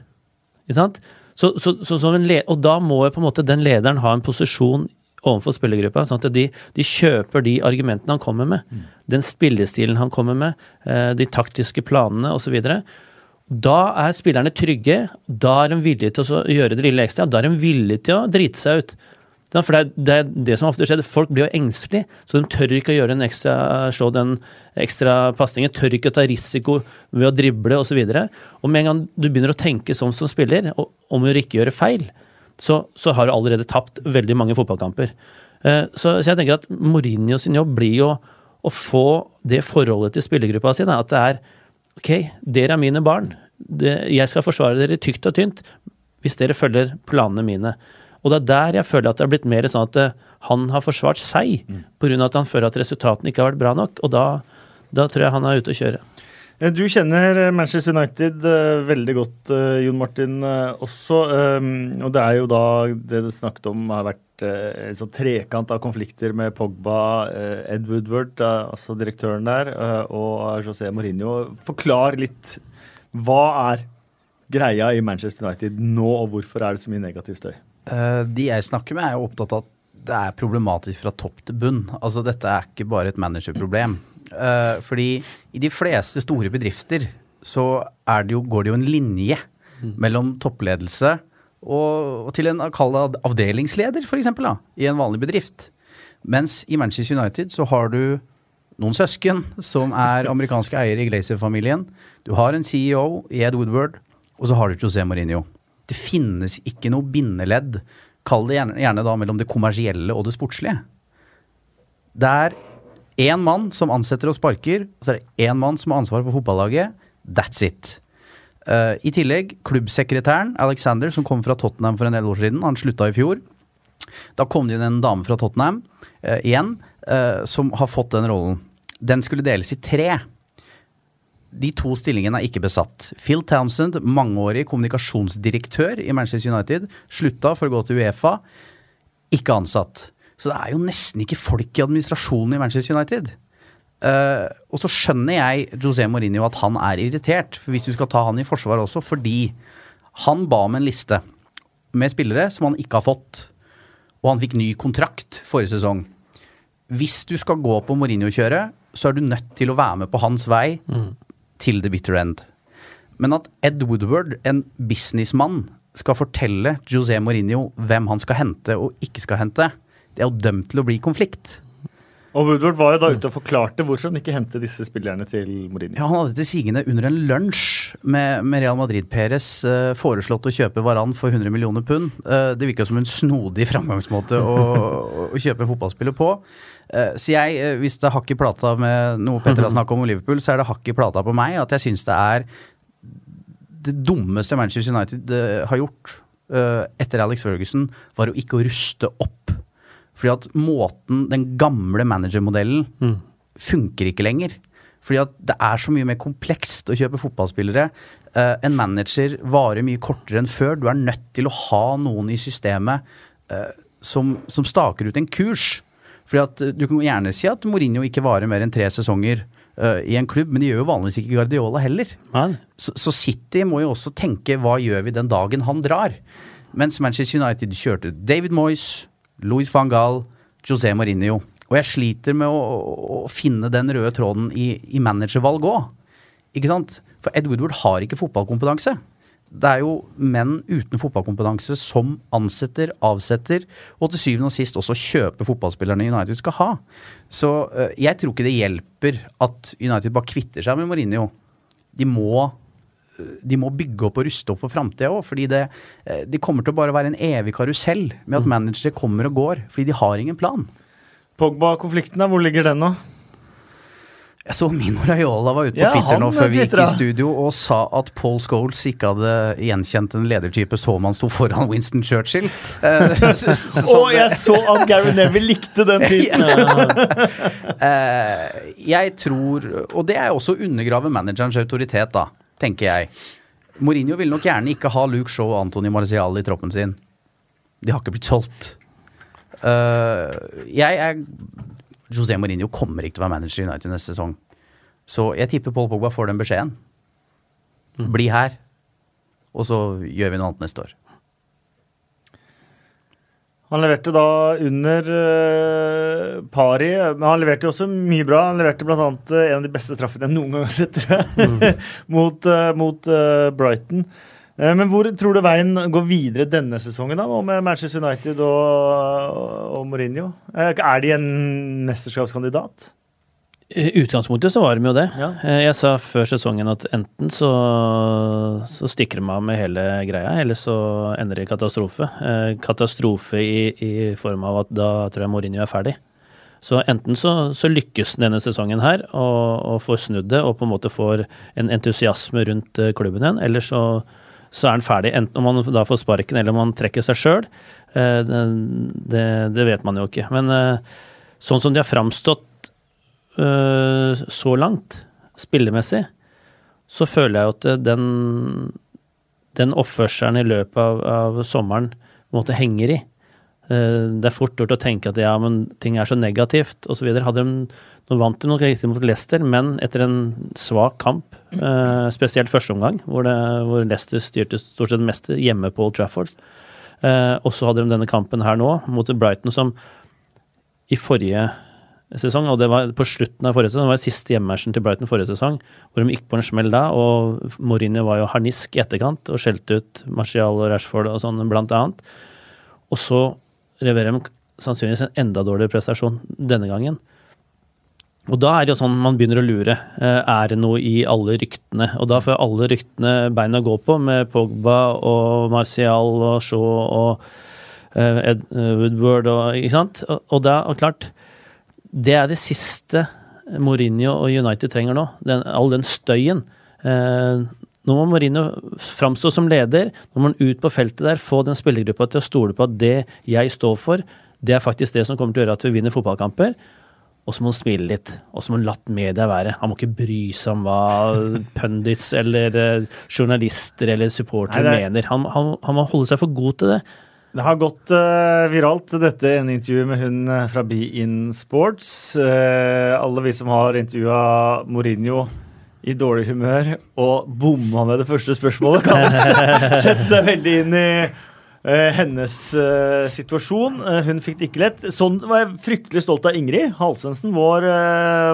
Ikke sant? Så, så, så, som en le og da må på en måte den lederen ha en posisjon overfor spillergruppa, sånn at de, de kjøper de argumentene han kommer med. Den spillestilen han kommer med, eh, de taktiske planene osv. Da er spillerne trygge, da er de villige til å gjøre det lille ekstra. Da er de villige til å drite seg ut. For det er, det er det som ofte skjer. Folk blir jo engstelige, så de tør ikke å gjøre en ekstra slå den ekstra pasningen. Tør ikke å ta risiko ved å drible osv. Og, så og med en gang du begynner å tenke sånn som spiller, og, om å ikke gjøre feil, så, så har du allerede tapt veldig mange fotballkamper. Eh, Så, så jeg tenker at Mourinho sin jobb blir jo å få det forholdet til spillergruppa si. At det er OK, dere er mine barn. Det, jeg skal forsvare dere tykt og tynt hvis dere følger planene mine. Og det er der jeg føler at det har blitt mer sånn at eh, han har forsvart seg, på grunn av at han føler at resultatene ikke har vært bra nok. Og da, da tror jeg han er ute å kjøre. Eh, Du kjenner eh, Manchester United eh, veldig godt, Jon Martin, også. eh, og det er jo da det du snakket om har vært en sånn trekant av konflikter med Pogba, Ed Woodward, altså direktøren der, og José Mourinho. Forklar litt. Hva er greia i Manchester United nå, og hvorfor er det så mye negativ støy? De jeg snakker med, er jo opptatt av at det er problematisk fra topp til bunn. Altså Dette er ikke bare et managerproblem. Eh, fordi i de fleste store bedrifter så er det jo, går det jo en linje mellom toppledelse og, og til en kall det avdelingsleder, f.eks., i en vanlig bedrift. Mens i Manchester United så har du noen søsken som er amerikanske eiere i Glazer-familien. Du har en CEO i Ed Woodward, og så har du José Mourinho. Det finnes ikke noe bindeledd, kall det gjerne, gjerne da mellom det kommersielle og det sportslige. Det er én mann som ansetter og sparker, og så er det én mann som har ansvar for fotballaget. That's it. Uh, I tillegg, klubbsekretæren Alexander, som kom fra Tottenham for en del år siden, han slutta i fjor. Da kom det inn en dame fra Tottenham uh, igjen, uh, som har fått den rollen. Den skulle deles i tre. De to stillingene er ikke besatt. Phil Townsend, mangeårig kommunikasjonsdirektør i Manchester United, slutta for å gå til Uefa. Ikke ansatt. Så det er jo nesten ikke folk i administrasjonen i Manchester United. Uh, og så skjønner jeg José Mourinho at han er irritert, for hvis du skal ta han i forsvar også, fordi han ba om en liste med spillere som han ikke har fått. Og han fikk ny kontrakt forrige sesong. Hvis du skal gå på Mourinho-kjøret, så er du nødt til å være med på hans vei mm. til the bitter end. Men at Ed Woodward, en businessmann, skal fortelle José Mourinho hvem han skal hente og ikke skal hente, det er jo dømt til å bli konflikt. Og Woodward var jo da ute og forklarte hvorfor han ikke hentet disse spillerne til Mourinho. Ja, Han hadde til sigende under en lunsj med, med Real Madrid-Peres uh, foreslått å kjøpe Varan for 100 millioner pund. Uh, det virka som en snodig framgangsmåte å, å kjøpe fotballspiller på. Uh, så jeg, hvis det er hakk i plata med noe Petter har snakka om Liverpool, så er det hakk i plata på meg at jeg syns det er det dummeste Manchester United har gjort etter Alex Ferguson, var å ikke å ruste opp fordi at måten, den gamle managermodellen, mm. funker ikke lenger. Fordi at det er så mye mer komplekst å kjøpe fotballspillere. Uh, en manager varer mye kortere enn før. Du er nødt til å ha noen i systemet uh, som, som, staker ut en kurs. Fordi at uh, Du kan gjerne si at Mourinho ikke varer mer enn tre sesonger i en klubb, men de gjør jo vanligvis ikke Guardiola heller. Så, så, City må jo også tenke hva gjør vi den dagen han drar? Mens Manchester United kjørte David Moyes, Louis van Gaal, José Mourinho. Og jeg sliter med å, å finne den røde tråden i, i managervalg òg. Ikke sant? For Ed Woodward har ikke fotballkompetanse. Det er jo menn uten fotballkompetanse som ansetter, avsetter, og til syvende og sist også kjøper fotballspillerne United skal ha. Så uh, jeg tror ikke det hjelper at United bare kvitter seg med Mourinho. De må de må bygge opp og ruste opp for framtida òg. Fordi det, eh, de kommer til å bare være en evig karusell med at mm. managere kommer og går. Fordi de har ingen plan. Pogba-konflikten, hvor ligger den nå? Jeg så Mino Raiola var ute på ja, Twitter nå før vi gikk i studio og sa at Paul Scholes ikke hadde gjenkjent en ledertype så man sto foran Winston Churchill. og jeg så at Gary Neville likte den typen! uh, jeg tror Og det er også å undergrave managerens autoritet, da tenker jeg. Mourinho vil nok gjerne ikke ha Luke Shaw og Antony Marcial i troppen sin. De har ikke blitt solgt. Uh, jeg er José Mourinho kommer ikke til å være manager i United neste sesong. Så jeg tipper Paul Pogba får den beskjeden. Mm. Bli her, og så gjør vi noe annet neste år. Han leverte da under uh, pari, men han leverte jo også mye bra. Han leverte bl.a. Uh, eh, en av de beste straffene jeg noen gang har sett, tror jeg, mm. mot, uh, mot uh, Brighton. men hvor tror du veien går videre denne sesongen, da, med Manchester United og, og Mourinho? er de en mesterskapskandidat? I utgangspunktet så var de jo det. Ja. Eh, jeg sa før sesongen at enten så, så stikker de av med hele greia, eller så ender det i katastrofe. Eh, katastrofe i, i, form av at da tror jeg Mourinho er ferdig. Så enten så, så lykkes denne sesongen her og, og får snudd det og på en måte får en entusiasme rundt eh, klubben igjen, eller så, så er han ferdig. Enten om han da får sparken eller om han trekker seg sjøl, det, det, det, vet man jo ikke. Men sånn som de har framstått så langt, spillemessig, så føler jeg at eh, den, den oppførselen i løpet av, av sommeren måte henger i. Eh, det er fort gjort å tenke at ja, men ting er så negativt osv. Nå vant de nok riktig mot Leicester, men etter en svak kamp, spesielt første omgang, hvor, det, hvor Leicester styrte stort sett mest hjemme på Old Trafford. Og så hadde de denne kampen her nå, mot Brighton, som i forrige sesong, og det var på slutten av forrige sesong, det var siste hjemmematchen til Brighton forrige sesong, hvor de gikk på en smell da, og Mourinho var jo harnisk i etterkant og skjelte ut Martial og Rashford og sånn, blant annet. Og så leverer de sannsynligvis en enda dårligere prestasjon denne gangen. Og da er det jo sånn man begynner å lure. Eh, er det noe i alle ryktene? Og da får alle ryktene bein å gå på, med Pogba og Martial og Shaw og eh, Ed eh, Woodward og Ikke sant? Og da, og klart det er det siste Mourinho og United trenger nå. Den, all den støyen. Eh, nå må Mourinho framstå som leder. Nå må han ut på feltet der, få den spillergruppa til å stole på at det jeg står for, det er faktisk det som kommer til å gjøre at vi vinner fotballkamper. Og så må han smile litt, og så må han latt media være. Han må ikke bry seg om hva pundits eller eh, journalister eller supportere er- mener. Han, han, han må holde seg for god til det. Det har gått uh, viralt, dette ene intervjuet med hun eh, fra Be In Sports. Uh, alle vi som har intervjua Mourinho i dårlig humør og bomma med det første spørsmålet, kan se- sette seg veldig inn i uh, hennes situasjon. Hun fikk det ikke lett. Sånn var jeg fryktelig stolt av Ingrid Halsensen, vår,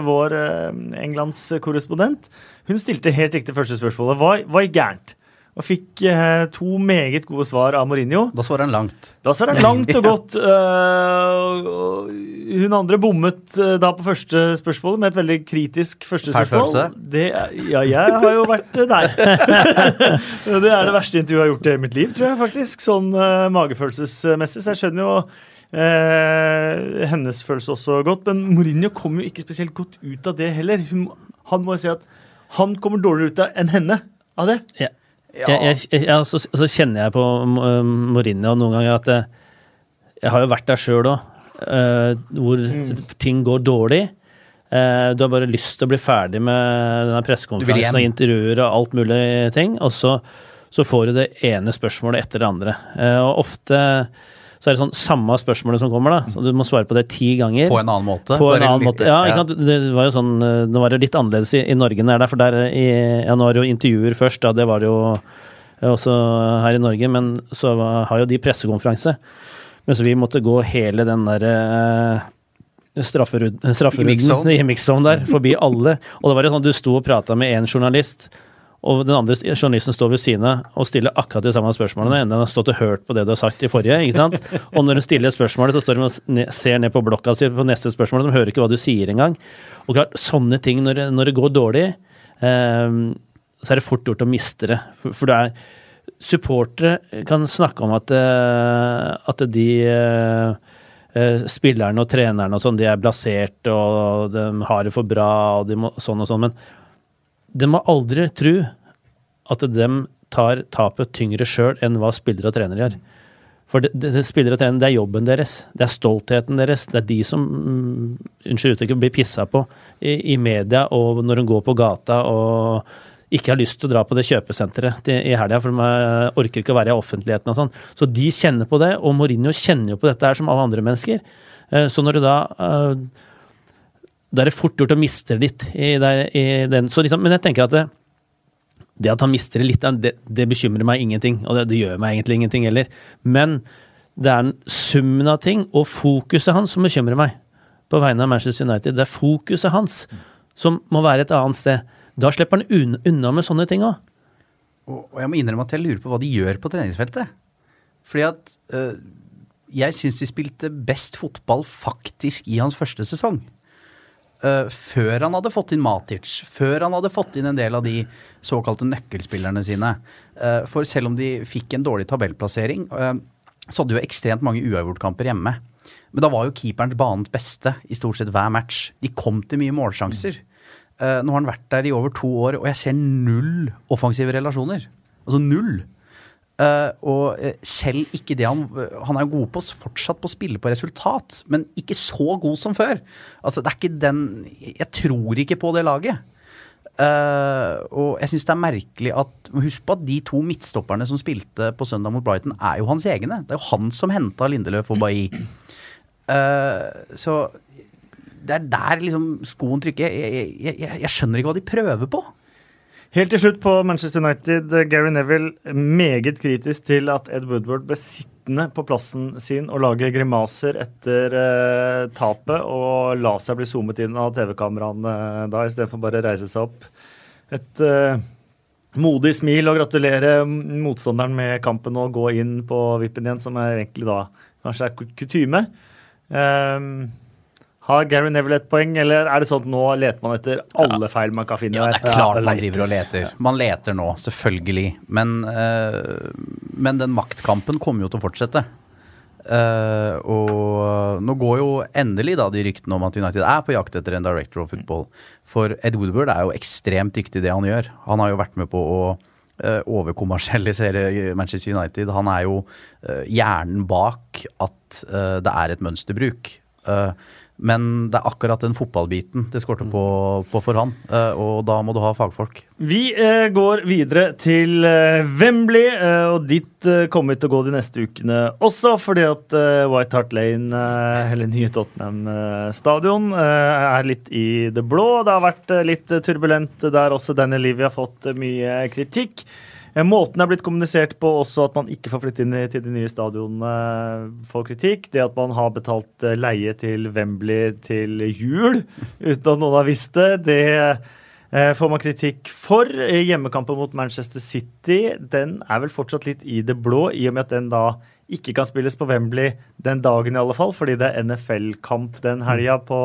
vår eh, Englandskorrespondent. Hun stilte helt riktig første spørsmålet. Hva, hva gikk gærent? Og fikk eh, to meget gode svar av Mourinho. Da svarer han langt. Da svarer han langt og godt. Uh, hun andre bommet uh, da på første spørsmålet med et veldig kritisk første spørsmål. følelse. Det, ja, jeg har jo vært øh, der. det er det verste intervjuet jeg har gjort i mitt liv, tror jeg faktisk. Sånn uh, magefølelsesmessig. Så jeg skjønner jo hennes følelse også godt. Men Mourinho kom jo ikke spesielt godt ut av det heller. Hun, han må jo si at han kommer dårligere ut av enn henne av det. Jeg, jeg, jeg, jeg, så, så kjenner jeg på uh, Mourinho noen ganger at eh, jeg har jo vært der sjøl òg, hvor ting går dårlig. Eh, du har bare lyst til å bli ferdig med denne pressekonferansen og intervjuer og alt mulig ting, og så, så får du det ene spørsmålet etter det andre. Eh, og ofte så er det sånn samme spørsmålet som kommer, da. Så du må svare på det ti ganger. På en annen måte. På en annen litt- måte. Ja, ikke sant? Det var jo sånn, eh, nå var det litt annerledes i, i Norge enn det er der, for der i, ja, nå er det jo intervjuer først, da, det var det jo eh, også her i Norge, men så var- har jo de pressekonferanse. Men så vi måtte gå hele den der eh, I strafferunden i mix-zone der, forbi alle. Og det var jo sånn at du sto og prata med én journalist, og den andre journalisten står ved siden av og stiller akkurat de samme spørsmålene, enda har stått og hørt på det du har sagt i forrige. ikke sant? Og når hun stiller spørsmålet, så står hun og ser ned på blokka si på neste spørsmål, de hører ikke hva du sier engang. Og klart, sånne ting, når det, når det går dårlig, eh, så er det fort gjort å miste det. For, for det er Supportere kan snakke om at, eh, at de eh, eh, spillerne og trenerne og sånn, de er blasert og de har det for bra og de må, sånn og sånn, men de må aldri tro at de tar tapet tyngre sjøl enn hva spillere og trenere gjør. For det, det, spillere og trenere, det er jobben deres. Det er stoltheten deres. Det er de som mm, unnskyld uttrykket, blir pissa på i, i media og når de går på gata og ikke har lyst til å dra på det kjøpesenteret i helga, for de orker ikke å være i offentligheten og sånn. Så de kjenner på det, og Mourinho kjenner jo på dette her som alle andre mennesker. Eh, Så når du da eh, Da er det fort gjort å miste det litt i, der, i den. Liksom, men jeg tenker at det, det at han mister det litt, det, det bekymrer meg ingenting. Og det, det gjør meg egentlig ingenting heller. Men det er summen av ting og fokuset hans som bekymrer meg. På vegne av Manchester United. Det er fokuset hans som må være et annet sted. Da slipper han unna med sånne ting òg. Og jeg må innrømme at jeg lurer på hva de gjør på treningsfeltet. Fordi at øh, jeg syns de spilte best fotball faktisk i hans første sesong. Øh, før han hadde fått inn Matic, før han hadde fått inn en del av de såkalte nøkkelspillerne sine. Uh, for selv om de fikk en dårlig tabellplassering, øh, så hadde jo ekstremt mange uavgjortkamper hjemme. Men da var jo keeperen banens beste i stort sett hver match. De kom til mye målsjanser. Eh, nå har han vært der i over to år, og jeg ser null offensive relasjoner. Altså null. Eh, og eh, selv ikke det han Han er god på fortsatt på å spille på resultat, men ikke så god som før. Altså, det er ikke den Jeg tror ikke på det laget. Uh, og jeg syns det er merkelig at Husk på at de to midtstopperne som spilte på søndag mot Brighton, er jo hans egne. Det er jo han som henta Lindeløf og Bailly. Uh, så det er der liksom skoen trykker. Jeg, jeg, jeg, jeg skjønner ikke hva de prøver på. Helt til slutt på Manchester United, eh, Gary Neville meget kritisk til at Ed Woodward ble sittende på plassen sin og lage grimaser etter eh, tapet, og la seg bli zoomet inn av TV-kameraene eh, da, istedenfor bare å reise seg opp. Et eh, modig smil og gratulere motstanderen med kampen og gå inn på vippen igjen, som er egentlig da kanskje er kutyme. Um, har Gary Neville et poeng, eller er det sånn at nå leter man etter alle feil man kan finne? Ja, det er klart man driver og leter. Man leter nå, selvfølgelig. Men, eh, men den maktkampen kommer jo til å fortsette. Uh, og nå går jo endelig da de ryktene om at United er på jakt etter en director of football. For Ed Woodward er jo ekstremt dyktig i det han gjør. Han har jo vært med på å uh, overkommersialisere Manchester United. Han er jo uh, hjernen bak at det er et mønsterbruk. Uh, men det er akkurat den fotballbiten det skorter på, på forhånd, eh, og da må du ha fagfolk. Vi eh, går videre til eh, Wembley, eh, og dit eh, kommer vi til å gå de neste ukene også, fordi at eh, White Hart Lane, eller nye Tottenham-stadion, er litt i det blå. Det har vært litt turbulent der også. Denne Livy har fått mye kritikk. Måten er blitt kommunisert på også at man ikke får flytte inn til de nye stadionene, får kritikk. Det at man har betalt eh, leie til Wembley til jul uten at noen har visst det, det eh, får man kritikk for. Hjemmekampen mot Manchester City den er vel fortsatt litt i det blå, i og med at den da ikke kan spilles på Wembley den dagen i alle fall, fordi det er NFL-kamp den helga på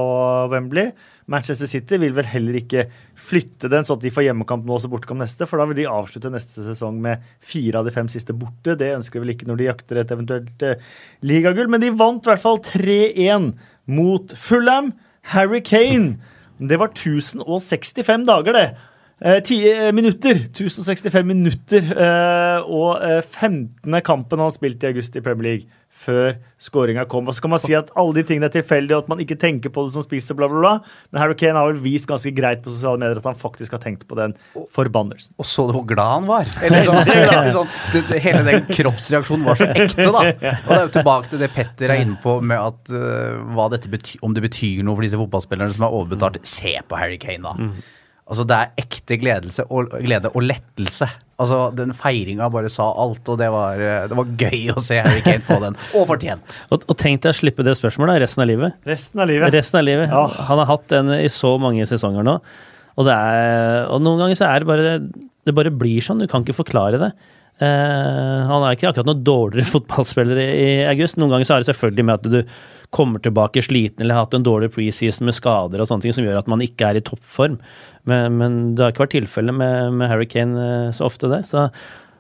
Wembley. Manchester City vil vel heller ikke flytte den, sånn at de får hjemmekamp nå og så bortekamp neste, for da vil de avslutte neste sesong med fire av de fem siste borte. Det ønsker de vel ikke når de jakter et eventuelt uh, ligagull, men de vant i hvert fall 3-1 mot Fulham. Harry Kane. Det var 1065 dager, det. Eh, ti eh, minutter. 1065 minutter. Eh, og 15. kampen han spilte i august i Premier League før skåringa kom. Og så kan man si at alle de tingene er tilfeldige, og at man ikke tenker på det som spiser, bla, bla, bla. Men Harry Kane har vel vist ganske greit på sosiale medier at han faktisk har tenkt på den forbannelsen. Og så du hvor glad han var? Eller sånn, sånn, hele den kroppsreaksjonen var så ekte, da. Og det er jo tilbake til det Petter er inne på med at uh, betyr, om det betyr noe for disse fotballspillerne som er overbetalt. Se på Harry Kane, da. Altså, det er ekte gledelse og, glede og lettelse. Altså, Den feiringa bare sa alt, og det var, det var, gøy å se Harry Kane få den. Og fortjent. og, og tenk deg å slippe det spørsmålet resten av livet. Resten av livet. Resten av livet. Ja. Han har hatt den i så mange sesonger nå. Og, er, og noen ganger så er det bare Det bare blir sånn. Du kan ikke forklare det. Uh, han er ikke akkurat noen dårligere fotballspiller i, i, august. Noen ganger så er det selvfølgelig med at du kommer tilbake sliten eller har hatt en dårlig preseason med skader og sånne ting som gjør at man ikke er i toppform. Men, men det har ikke vært tilfellet med, med Harry Kane eh, så ofte, det. Så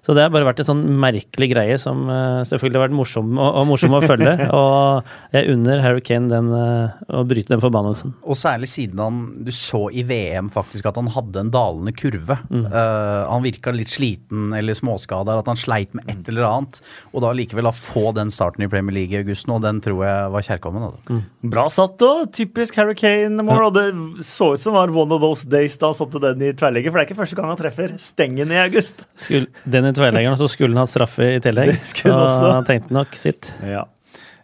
så det har bare vært en sånn merkelig greie som uh, selvfølgelig har vært morsom, og, og morsom å følge. og jeg unner Harry Kane den, uh, å bryte den forbannelsen. Og særlig siden han Du så i VM faktisk at han hadde en dalende kurve. Mm. Uh, han virka litt sliten eller småskada, at han sleit med et eller annet. Og da likevel å få den starten i Premier League i august nå, den tror jeg var kjærkommen. Altså. Mm. Bra satt òg. Typisk Harry Kane. Ja. Og det så ut som var one of those days da han satte den i tverrligger, for det er ikke første gang han treffer stengen i august. Skulle, den i tverrleggeren, så skulle han hatt straffe i tillegg. Det skulle han også. Tenkte nok sitt. Ja.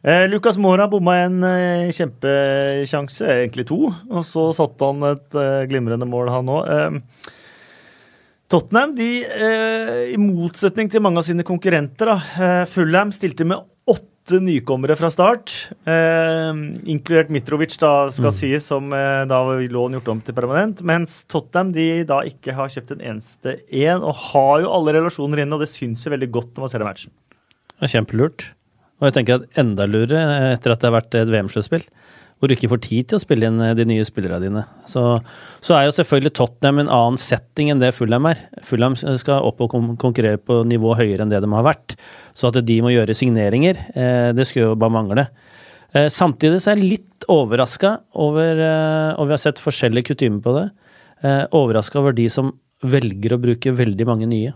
Eh, Lucas Mora bomma en eh, kjempesjanse, egentlig to, og så satte han et eh, glimrende mål, han òg. Eh, Tottenham, de, eh, i motsetning til mange av sine konkurrenter, da, eh, Fulham stilte med åtte åtte nykommere fra start, eh, inkludert Mitrovic, da skal mm. sies, som eh, da lån gjort om til permanent. Mens Tottenham de da ikke har kjøpt en eneste én, og har jo alle relasjoner inne, og det syns jo veldig godt når man ser matchen. Det er kjempelurt. Og jeg tenker at enda lurere eh, etter at det har vært et VM-sluttspill hvor du ikke får tid til å spille inn eh, de nye spillerne dine. Så, så, er jo selvfølgelig Tottenham en annen setting enn det Fulham er. Fulham skal opp og konkurrere på nivå høyere enn det de har vært. Så at de må gjøre signeringer, eh, det skulle jo bare mangle. Eh, samtidig så er jeg litt overraska over, og vi har sett forskjellige kutymer på det, overraska over de som velger å bruke veldig mange nye.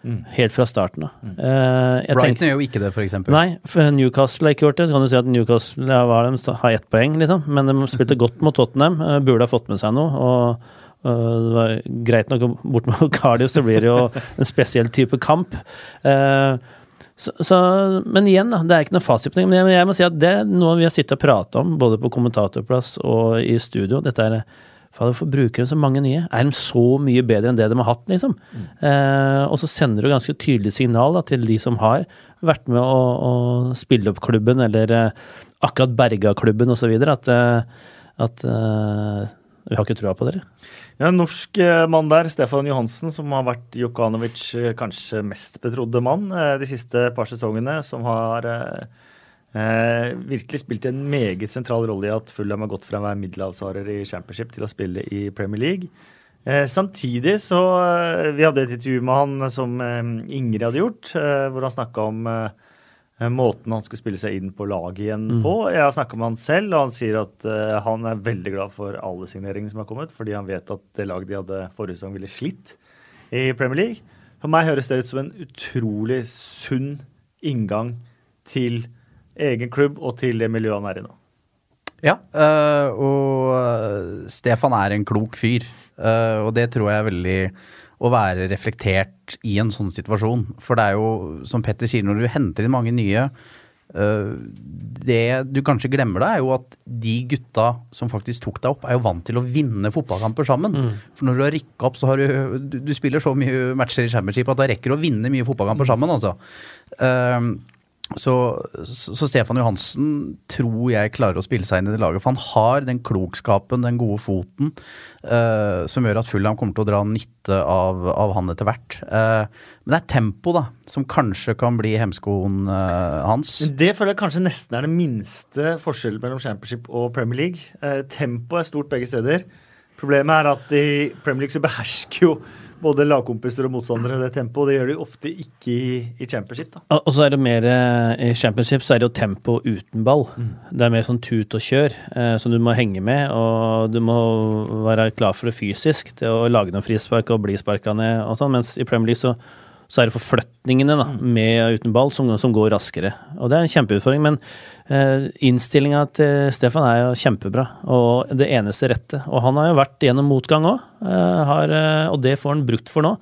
Mm. Helt fra starten av. Mm. Uh, Brighton gjør jo ikke det, f.eks. Nei, for Newcastle har ikke gjort det. Så kan du si at Newcastle ja, de, har ett poeng, liksom. Men de spilte godt mot Tottenham. Uh, burde ha fått med seg noe. og uh, det var greit nok bort mot Cardio, så blir det jo en spesiell type kamp. Så, så, men igjen, da, det er ikke noe fasit. Men jeg, jeg må si at det er noe vi har sittet og pratet om, både på kommentatorplass og i studio. Dette er hvorfor bruker de så mange nye? Er de så mye bedre enn det de har hatt, liksom? Mm. Eh, og så sender du ganske tydelig signal da, til de som har vært med å, å spille opp klubben, eller eh, akkurat berga klubben osv., at, eh, at eh, vi har ikke trua på dere. Ja, En norsk eh, mann der, Stefan Johansen, som har vært Jokanovic eh, kanskje mest betrodde mann de siste par sesongene, som har Eh, virkelig spilte en meget sentral rolle i at Fulham har gått fra å være middelhavsharer i Championship til å spille i Premier League. Eh, samtidig så eh, Vi hadde et intervju med han som eh, Ingrid hadde gjort, eh, hvor han snakka om eh, måten han skulle spille seg inn på laget igjen Mm. på. Jeg har snakka med han selv, og han sier at han er veldig glad for alle signeringene som har kommet, fordi han vet at det laget de hadde forrige sesong, ville slitt i Premier League. For meg høres det ut som en utrolig sunn inngang til egen klubb og til det miljøet han er i nå. Ja, øh, og øh, Stefan er en klok fyr. øh, og det tror jeg er veldig å være reflektert i en sånn situasjon. For det er jo, som Petter sier, når du henter inn mange nye øh, Det du kanskje glemmer da, er jo at de gutta som faktisk tok deg opp, er jo vant til å vinne fotballkamper sammen. For når du har rykka opp, så har du, du Du spiller så mye matcher i championship at da rekker du å vinne mye fotballkamper sammen, altså. Ehm, så, så Stefan Johansen tror jeg klarer å spille seg inn i det laget. For han har den klokskapen, den gode foten, eh, som gjør at Fulham kommer til å dra nytte av, av han etter hvert. Eh, men det er tempo, da, som kanskje kan bli hemskoen eh, hans. Det føler jeg kanskje nesten er den minste forskjellen mellom Championship og Premier League. tempo Tempoet er stort begge steder. Problemet er at i Premier League så behersker jo både lagkompiser og motstandere det tempoet. Det gjør de ofte ikke i, i Championship. da. Og så er det mer eh, I championship så er det jo tempo uten ball. Det er mer sånn tut og kjør eh, som du må henge med, og du må være klar for det fysisk til å lage noen frispark og bli sparka ned og sånn, mens i Premier League så, så er det forflytningene da, med og uten ball som, som går raskere. Og det er en kjempeutfordring, men innstillinga til Stefan er jo kjempebra, og det eneste rette. Og han har jo vært gjennom motgang òg, eh, eh, og det får han brukt for nå.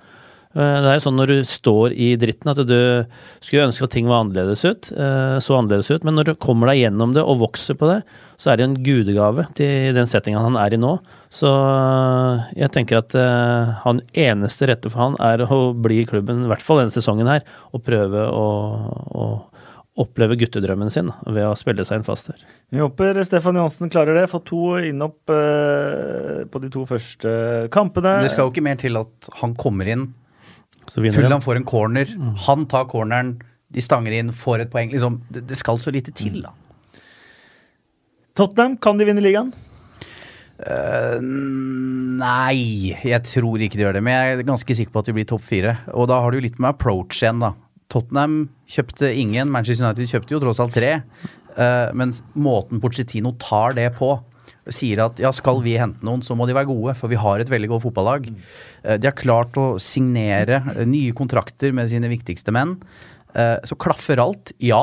Eh, Det er jo sånn når du står i dritten at du skulle ønske at ting var annerledes ut, eh, så annerledes ut, men når du kommer deg gjennom det og vokser på det, så er det en gudegave til den settinga han er i nå. Så eh, jeg tenker at eh, han eneste rette for han er å bli i klubben, i hvert fall denne sesongen her, og prøve å, å oppleve guttedrømmen sin ved å spille seg inn fast her. Vi håper Stefan Johansen klarer det. Fått to innhopp eh, på de to første kampene. Men det skal jo ikke mer til at han kommer inn, Så vinner han. får en corner, han tar corneren, de stanger inn, får et poeng. Liksom, det, det skal så lite til, da. Tottenham, kan de vinne ligaen? Uh, nei, jeg tror ikke de gjør det. Men jeg er ganske sikker på at de blir topp fire. Og da har du litt med approach igjen, da. Tottenham kjøpte ingen, Manchester United kjøpte jo tross alt tre. Uh, men måten Pochettino tar det på, sier at ja, skal vi hente noen, så må de være gode, for vi har et veldig godt fotballag. Eh, de har klart å signere eh, nye kontrakter med sine viktigste menn. Så klaffer alt, ja.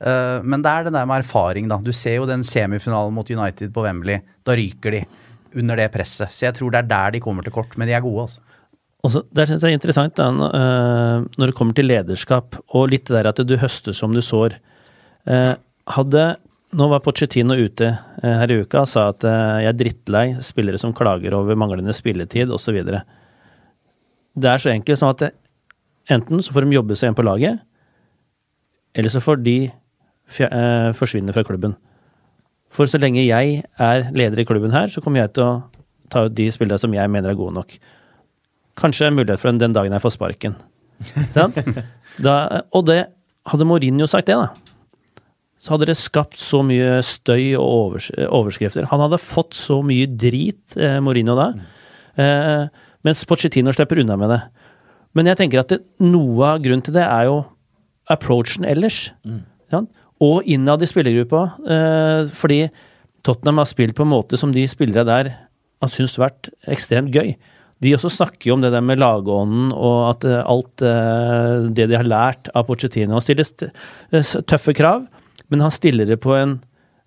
Men det er det der med erfaring, da. Du ser jo den semifinalen mot United på Wembley. Da ryker de under det presset. Så jeg tror det er der de kommer til kort, men de er gode, altså. Og så, Der syns jeg er interessant da, øh, når det kommer til lederskap, og litt det der at du høster som du sår. Eh, hadde Nå var Pochettino ute eh, her i uka og sa at eh, jeg er drittlei spillere som klager over manglende spilletid osv. Det er så enkelt som at enten så får de jobbe seg inn på laget, eller så får de eh, forsvinne fra klubben. For så lenge jeg er leder i klubben her, så kommer jeg til å ta ut de spillere som jeg mener er gode nok. Kanskje en mulighet for en den dagen jeg får sparken. Da, og det hadde Mourinho sagt det, da. Så hadde det skapt så mye støy og overs overskrifter. Han hadde fått så mye drit, eh, Mourinho da. Eh, mens Pochettino slipper unna med det. Men jeg tenker at det, noe av grunnen til det er jo approachen ellers. Sant? Og innad i spillergruppa. Eh, fordi Tottenham har spilt på en måte som de spillere der har syntes vært ekstremt gøy. De også snakker jo om det der med lagånden og at eh, alt eh, det de har lært av Pochettino. Han stiller st eh, tøffe krav, men han stiller det på en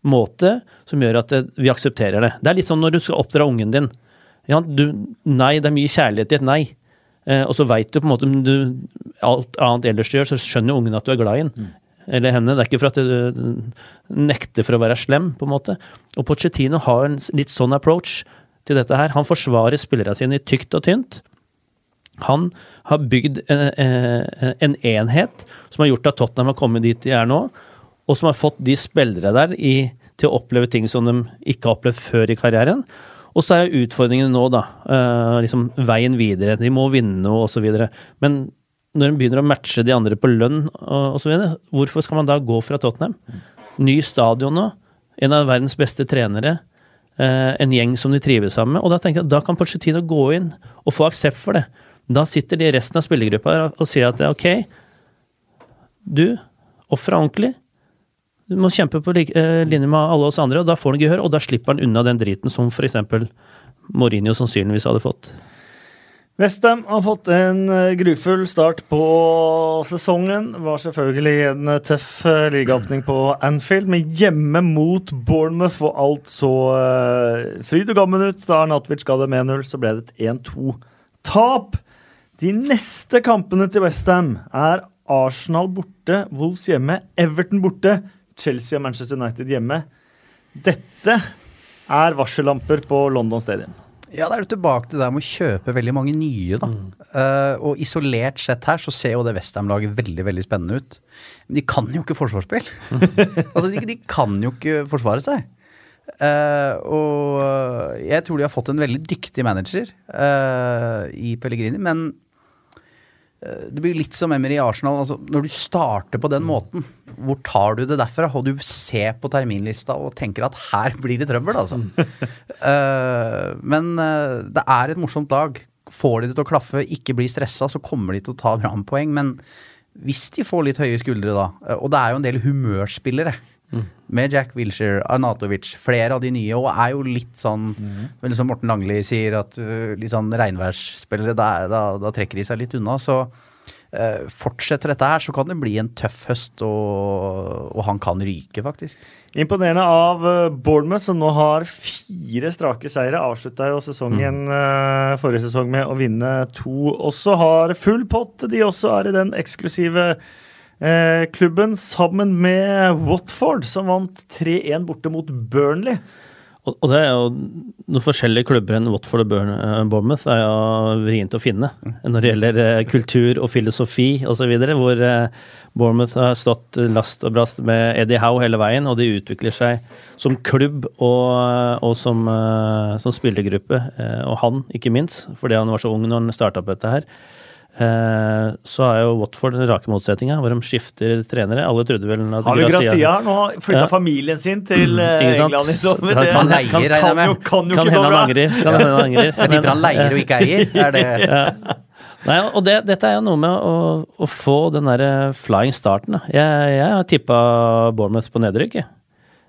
måte som gjør at vi aksepterer det. Det er litt som når du skal oppdra ungen din. Ja, du, nei, det er mye kjærlighet i et nei. Og så veit du på en måte om du, alt annet ellers du gjør, så skjønner jo ungen at du er glad i den. Eller henne. Det er ikke for at du nekter for å være slem, på en måte. Og Pochettino har en litt sånn approach til dette her. Han forsvarer spillerne sine i tykt og tynt. Han har bygd en, eh, en enhet som har gjort at Tottenham har kommet dit de er nå, og som har fått de spillere der i, til å oppleve ting som de ikke har opplevd før i karrieren. Og så er utfordringene nå, da, eh, liksom veien videre. De må vinne noe, osv. Men når en begynner å matche de andre på lønn osv., hvorfor skal man da gå fra Tottenham? Ny stadion nå, en av verdens beste trenere, eh, en gjeng som de trives sammen med. Og da tenker jeg at da kan Pochettino gå inn og få aksept for det. Da sitter de resten av spillergruppa der og sier at ok, du Ofra ordentlig. Du må kjempe på eh, linje med alle oss andre, og da får han gehør, og da slipper han unna den driten som f.eks. Mourinho sannsynligvis hadde fått. Westham har fått en eh, grufull start på sesongen. Var selvfølgelig en eh, tøff eh, ligaåpning på Anfield, men hjemme mot Bournemouth og alt så fryd og gammen ut. Da Natwich ga det med 0, så ble det et 1-2-tap. De neste kampene til Westham er Arsenal borte, Wolves hjemme, Everton borte, Chelsea og Manchester United hjemme. Dette er varsellamper på London Stadium. Ja, da er du tilbake til det med å kjøpe veldig mange nye, da. Mm. Uh, og isolert sett her så ser jo det Westham-laget veldig veldig spennende ut. Men de kan jo ikke forsvarsspill. altså, de, de, kan jo ikke forsvare seg. Uh, og jeg tror de har fått en veldig dyktig manager uh, i Pellegrini, men det blir litt som Emery i Arsenal. Altså, når du starter på den mm. måten, hvor tar du det derfra? Og du ser på terminlista og tenker at her blir det trøbbel, altså. uh, men uh, det er et morsomt lag. Får de det til å klaffe, ikke bli stressa, så kommer de til å ta brannpoeng. Men hvis de får litt høye skuldre da, og det er jo en del humørspillere Mm. Med Jack Wilshere, Arnatovic, flere av de nye, og er jo litt sånn mm. Som Morten Langli sier, at uh, litt sånn regnværsspillere, da, da, da, trekker de seg litt unna. Så uh, fortsetter dette her, så kan det bli en tøff høst, og, og han kan ryke, faktisk. Imponerende av uh, Bournemouth, som nå har fire strake seire. Avslutta jo sesongen mm. forrige sesong med å vinne to. Også har full pott. De også er i den eksklusive klubben sammen med Watford, som vant 3-1 borte mot Burnley. Og, det er jo noen forskjellige klubber enn Watford og uh, Bournemouth er jo vrient å finne når det gjelder kultur og filosofi osv. Hvor Bournemouth har stått last og brast med Eddie Howe hele veien, og de utvikler seg som klubb og, og som, som, spillergruppe. og han, ikke minst, fordi han var så ung når han starta på dette her. Eh, så er jo Watford den rake motsetninga, hvor de skifter trenere. Alle trodde vel at Har vi Grazia har nå flytta ja. familien sin til uh, England i sommer. Det kan, leier, kan, kan, jo, kan, jo kan ikke gå bra. Angrer, kan hende han angrer. Jeg tipper han leier og ikke eier. Er det ja. Nei, og det, dette er jo noe med å, å få den derre flying starten. Jeg, jeg har tippa Bournemouth på nedrykk, jeg.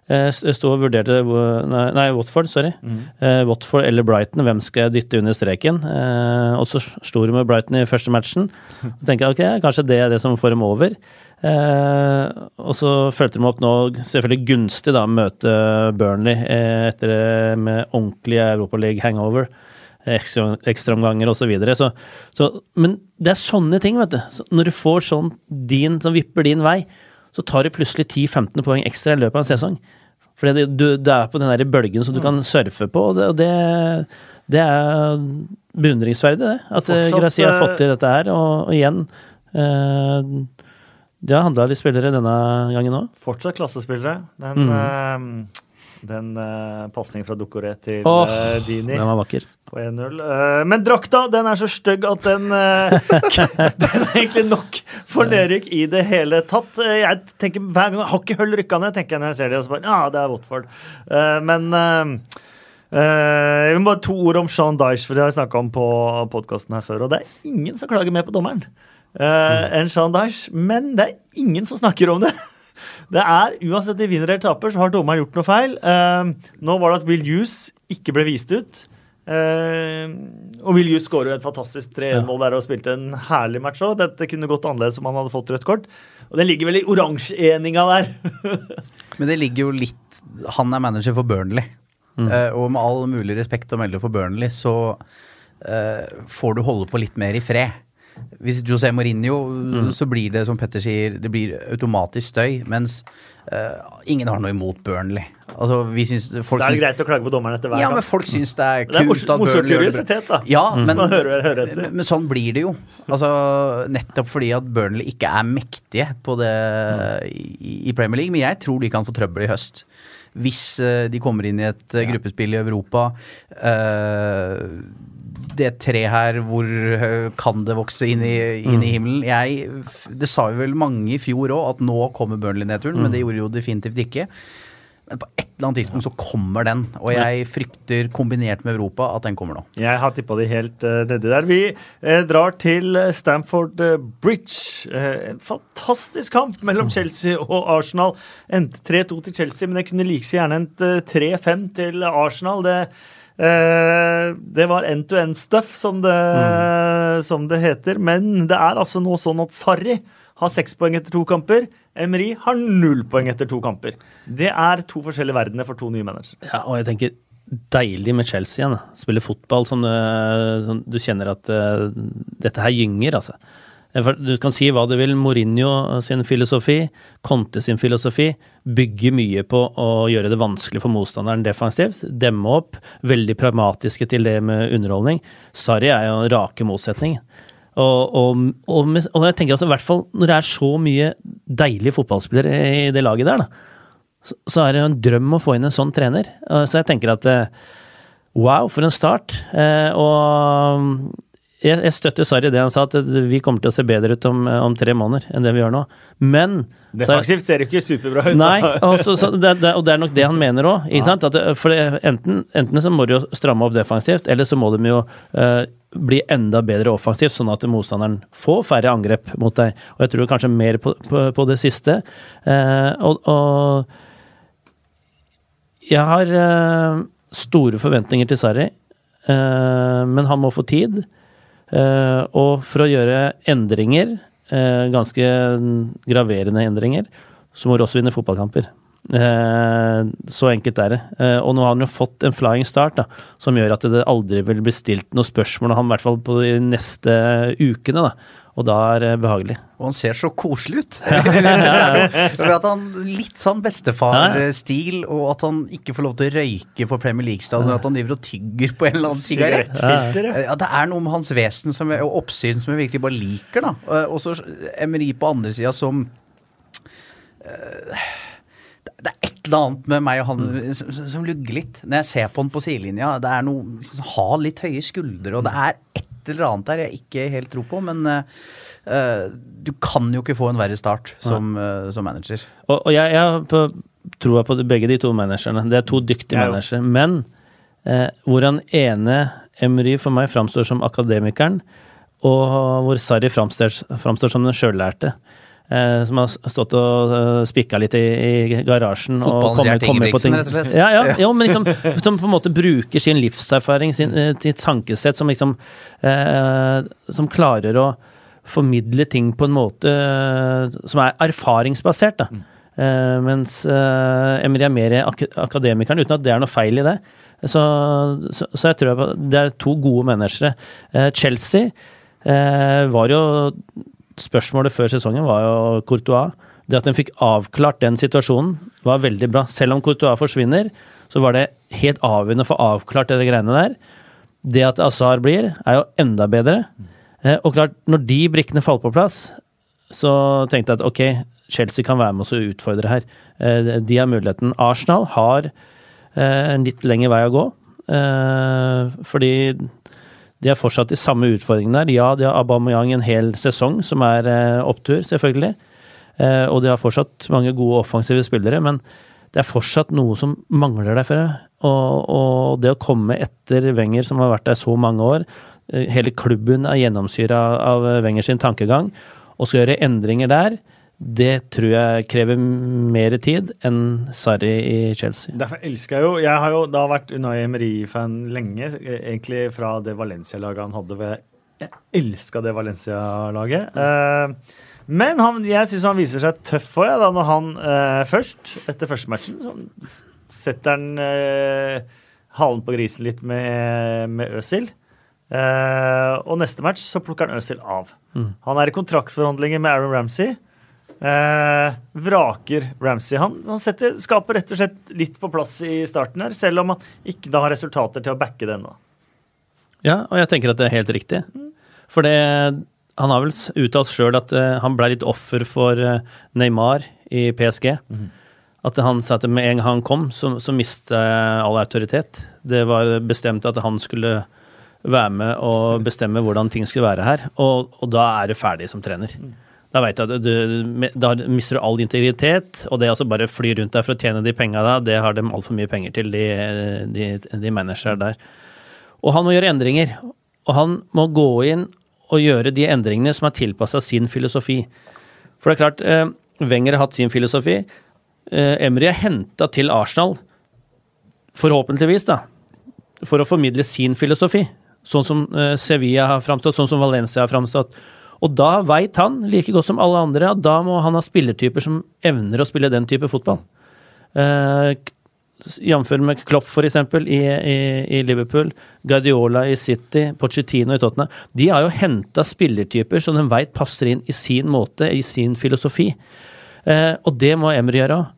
Jeg eh, sto og vurderte Nei, nei Watford, sorry. Mm. Watford eller Brighton, hvem skal jeg dytte under streken? Uh, og så slo de med Brighton i første matchen. Og tenker ok, kanskje det er det som får dem over. Og så følte de opp nå selvfølgelig gunstig da møte Burnley etter det med ordentlig Europaliga hangover. Ekstraomganger osv. Så så, så, men det er sånne ting, vet du. Så når du får sånn din, som vipper din vei, så tar du plutselig 10-15 poeng ekstra i løpet av en sesong. For du, du, er på den der bølgen som du kan surfe på, og det, det, det er beundringsverdig, det. At eh, Fortsatt, Gracia har fått til dette her. Og, og igjen eh, Det har handla litt spillere denne gangen òg. Fortsatt klassespillere. Den, mm. eh, den eh, pasningen fra Ducoré til oh, Dini. Den var vakker på 1-0. Eh, men drakta den er så stygg at den eh, Den er egentlig nok for nedrykk i det hele tatt. Eh, jeg tenker hver gang Har ikke Hull rykka ned, tenker jeg når jeg ser det. Og så bare, ja, det er Watford. Men uh, bare to ord om Sean Dyche, for det har jeg snakka om på podkasten her før. Og det er ingen som klager mer på dommeren uh, enn Sean Dyche. Men det er ingen som snakker om det. Det er, Uansett de vinner eller taper, så har dommeren gjort noe feil. Nå var det at Will Hughes ikke ble vist ut. Uh, og Vilju skårer et fantastisk 3-1-mål der og spilte en herlig match òg. Dette kunne gått annerledes om han hadde fått rødt kort. Og den ligger vel i oransjeeninga der. Men det ligger jo litt Han er manager for Burnley. Mm. Eh, og med all mulig respekt å melde for Burnley, så eh, får du holde på litt mer i fred. Hvis José Mourinho, mm. så blir det, som Petter sier, det blir automatisk støy. Mens ingen har noe imot Burnley. Altså, vi synes, folk det er greit å klage på dommeren etter hver Ja, men folk syns det er kult det er morsom kuriositet, da. Ja, men, hører, hører men, sånn blir det jo. Altså, nettopp fordi at Burnley ikke er mektige på det i, i Premier League. Men jeg tror de kan få trøbbel i høst. Hvis uh, de kommer inn i et uh, gruppespill i Europa. Uh, det treet her, hvor kan det vokse inn i, inn i mm. himmelen? Jeg, det sa jo vel mange i fjor òg, at nå kommer Burnley-nedturen, mm. men det gjorde jo definitivt ikke. Men på et eller annet tidspunkt så kommer den, og jeg frykter, kombinert med Europa, at den kommer nå. Jeg har tippa de helt uh, nedi der. Vi uh, drar til Stamford Bridge. Uh, en fantastisk kamp mellom Chelsea og Arsenal. Endte 3-2 til Chelsea, men jeg kunne like gjerne endt 3-5 til Arsenal. Det, det var end-to-end-stuff, som, mm. som, det heter. Men det er altså nå sånn at Sarri har seks poeng etter to kamper. Emery har null poeng etter to kamper. Det er to forskjellige verdener for to nye managere. Ja, og jeg tenker deilig med Chelsea igjen. Spille fotball som, som du kjenner at uh, dette her gynger, altså. Du kan si hva du vil. Mourinho sin filosofi, Conte sin filosofi, bygger mye på å gjøre det vanskelig for motstanderen defensivt. Demme opp. Veldig pragmatiske til det med underholdning. Sarri er jo rake motsetning. Og, og, og, og, jeg tenker altså i hvert fall når det er så mye deilige fotballspillere i det laget der, da, så, så er det jo en drøm å få inn en sånn trener. Så jeg tenker at eh, wow, for en start. Eh, og jeg, jeg støtter Sarri det han sa, at vi kommer til å se bedre ut om, om tre måneder enn det vi gjør nå. Men Defensivt ser det ikke superbra ut. Nei, og, så, det, det, og det er nok det han mener òg. Ja. For enten, enten, så må de jo stramme opp defensivt, eller så må de jo uh, bli enda bedre offensivt, sånn at motstanderen får færre angrep mot deg. Og jeg tror kanskje mer på, på, på det siste. Uh, og, og, jeg har uh, store forventninger til Sarri, eh, men han må få tid. Eh, og for å gjøre endringer, eh, ganske graverende endringer, så må du også vinne fotballkamper. Eh, så enkelt er det. Og nå har han jo fått en flying start, da, som gjør at det aldri vil bli stilt noe spørsmål om ham, i hvert fall på de neste ukene. da. Og da er det behagelig. Og han ser så koselig ut. at han Litt sånn bestefarstil, og at han ikke får lov til å røyke på Premier League-stadion. At han driver og tygger på en eller annen sigarett. Ja, det er noe med hans vesen som, og oppsyn som jeg virkelig bare liker. da. Og så Emery på andre sida som uh, det er et eller annet med meg og han mm. som, som, lugger litt. Når jeg ser på han på sidelinja, det er noe har litt høye skuldre, og det er et eller annet der jeg ikke helt tror på, men uh, du kan jo ikke få en verre start som, uh, som manager. Og, og jeg, jeg tror på begge de to managerne. Det er to dyktige ja, managere. Men uh, hvor han ene, Emery, for meg framstår som akademikeren, og hvor Sarri framstår, framstår som den sjøllærte. Eh, som har stått og uh, spikka litt i, i garasjen. og kommet, kommer på ting. rett og slett. Ja, ja, ja, men liksom, som på en måte bruker sin livserfaring, sin, uh, tankesett, som liksom uh, Som klarer å formidle ting på en måte som er erfaringsbasert. da. Mm. mens uh, Emry er mer ak akademikeren, uten at det er noe feil i det. Så, så, så jeg tror det er to gode managere. Chelsea var jo spørsmålet før sesongen var jo Courtois. Det at en fikk avklart den situasjonen, var veldig bra. Selv om Courtois forsvinner, så var det helt avgjørende å få avklart de greiene der. Det at Azar blir, er jo enda bedre. Eh, og klart, når de brikkene faller på plass, så tenkte jeg at ok, Chelsea kan være med oss og utfordre her. Eh, de har muligheten. Arsenal har eh, en litt lengre vei å gå. Fordi de er fortsatt de samme utfordringene der. Ja, de har Aubameyang en hel sesong, som er eh, opptur, selvfølgelig. Eh, og de har fortsatt mange gode offensive spillere, men det er fortsatt noe som mangler der. For og, og det å komme etter Wenger, som har vært der så mange år eh, Hele klubben er gjennomsyra av Wenger sin tankegang, og skal gjøre endringer der det tror jeg krever mer tid enn Sarri i Chelsea. Derfor elsker jeg jo Jeg har jo da vært Unai Emery-fan lenge, egentlig fra det Valencia-laget han hadde ved Jeg elska det Valencia-laget. Uh, men han, jeg syns han viser seg tøff òg, da, når han uh, først, etter første matchen, så setter han uh, halen på grisen litt med, med Øsil. og neste match så plukker han Øsil av. Mm. Han er i kontraktsforhandlinger med Aaron Ramsey. Eh, vraker Ramsey. Han, han setter, skaper rett og slett litt på plass i starten her, selv om han ikke da har resultater til å backe det ennå. Ja, og jeg tenker at det er helt riktig. For det Han har vel uttalt sjøl at uh, han ble litt offer for uh, Neymar i PSG. Mm. At han sa at med en gang han kom, så, så mista all autoritet. Det var bestemt at han skulle være med og bestemme hvordan ting skulle være her. Og, og da er det ferdig som trener. Mm. Da veit jeg at du, da mister du all integritet, og det å bare fly rundt der for å tjene de penga da, det har de altfor mye penger til, de, de, de managerne der. Og han må gjøre endringer. Og han må gå inn og gjøre de endringene som er tilpassa sin filosofi. For det er klart, eh, Wenger har hatt sin filosofi. Eh, Emry er henta til Arsenal, forhåpentligvis, da, for å formidle sin filosofi. Sånn som eh, Sevilla har framstått, sånn som Valencia har framstått. Og da veit han, like godt som alle andre, at da må han ha spillertyper som evner å spille den type fotball. Uh, Jf. med Klopp, f.eks., i, i, i Liverpool, Guardiola i City, Pochettino i Tottenham. De har jo henta spillertyper som de veit passer inn i sin måte, i sin filosofi. Uh, og det må Emry gjøre òg.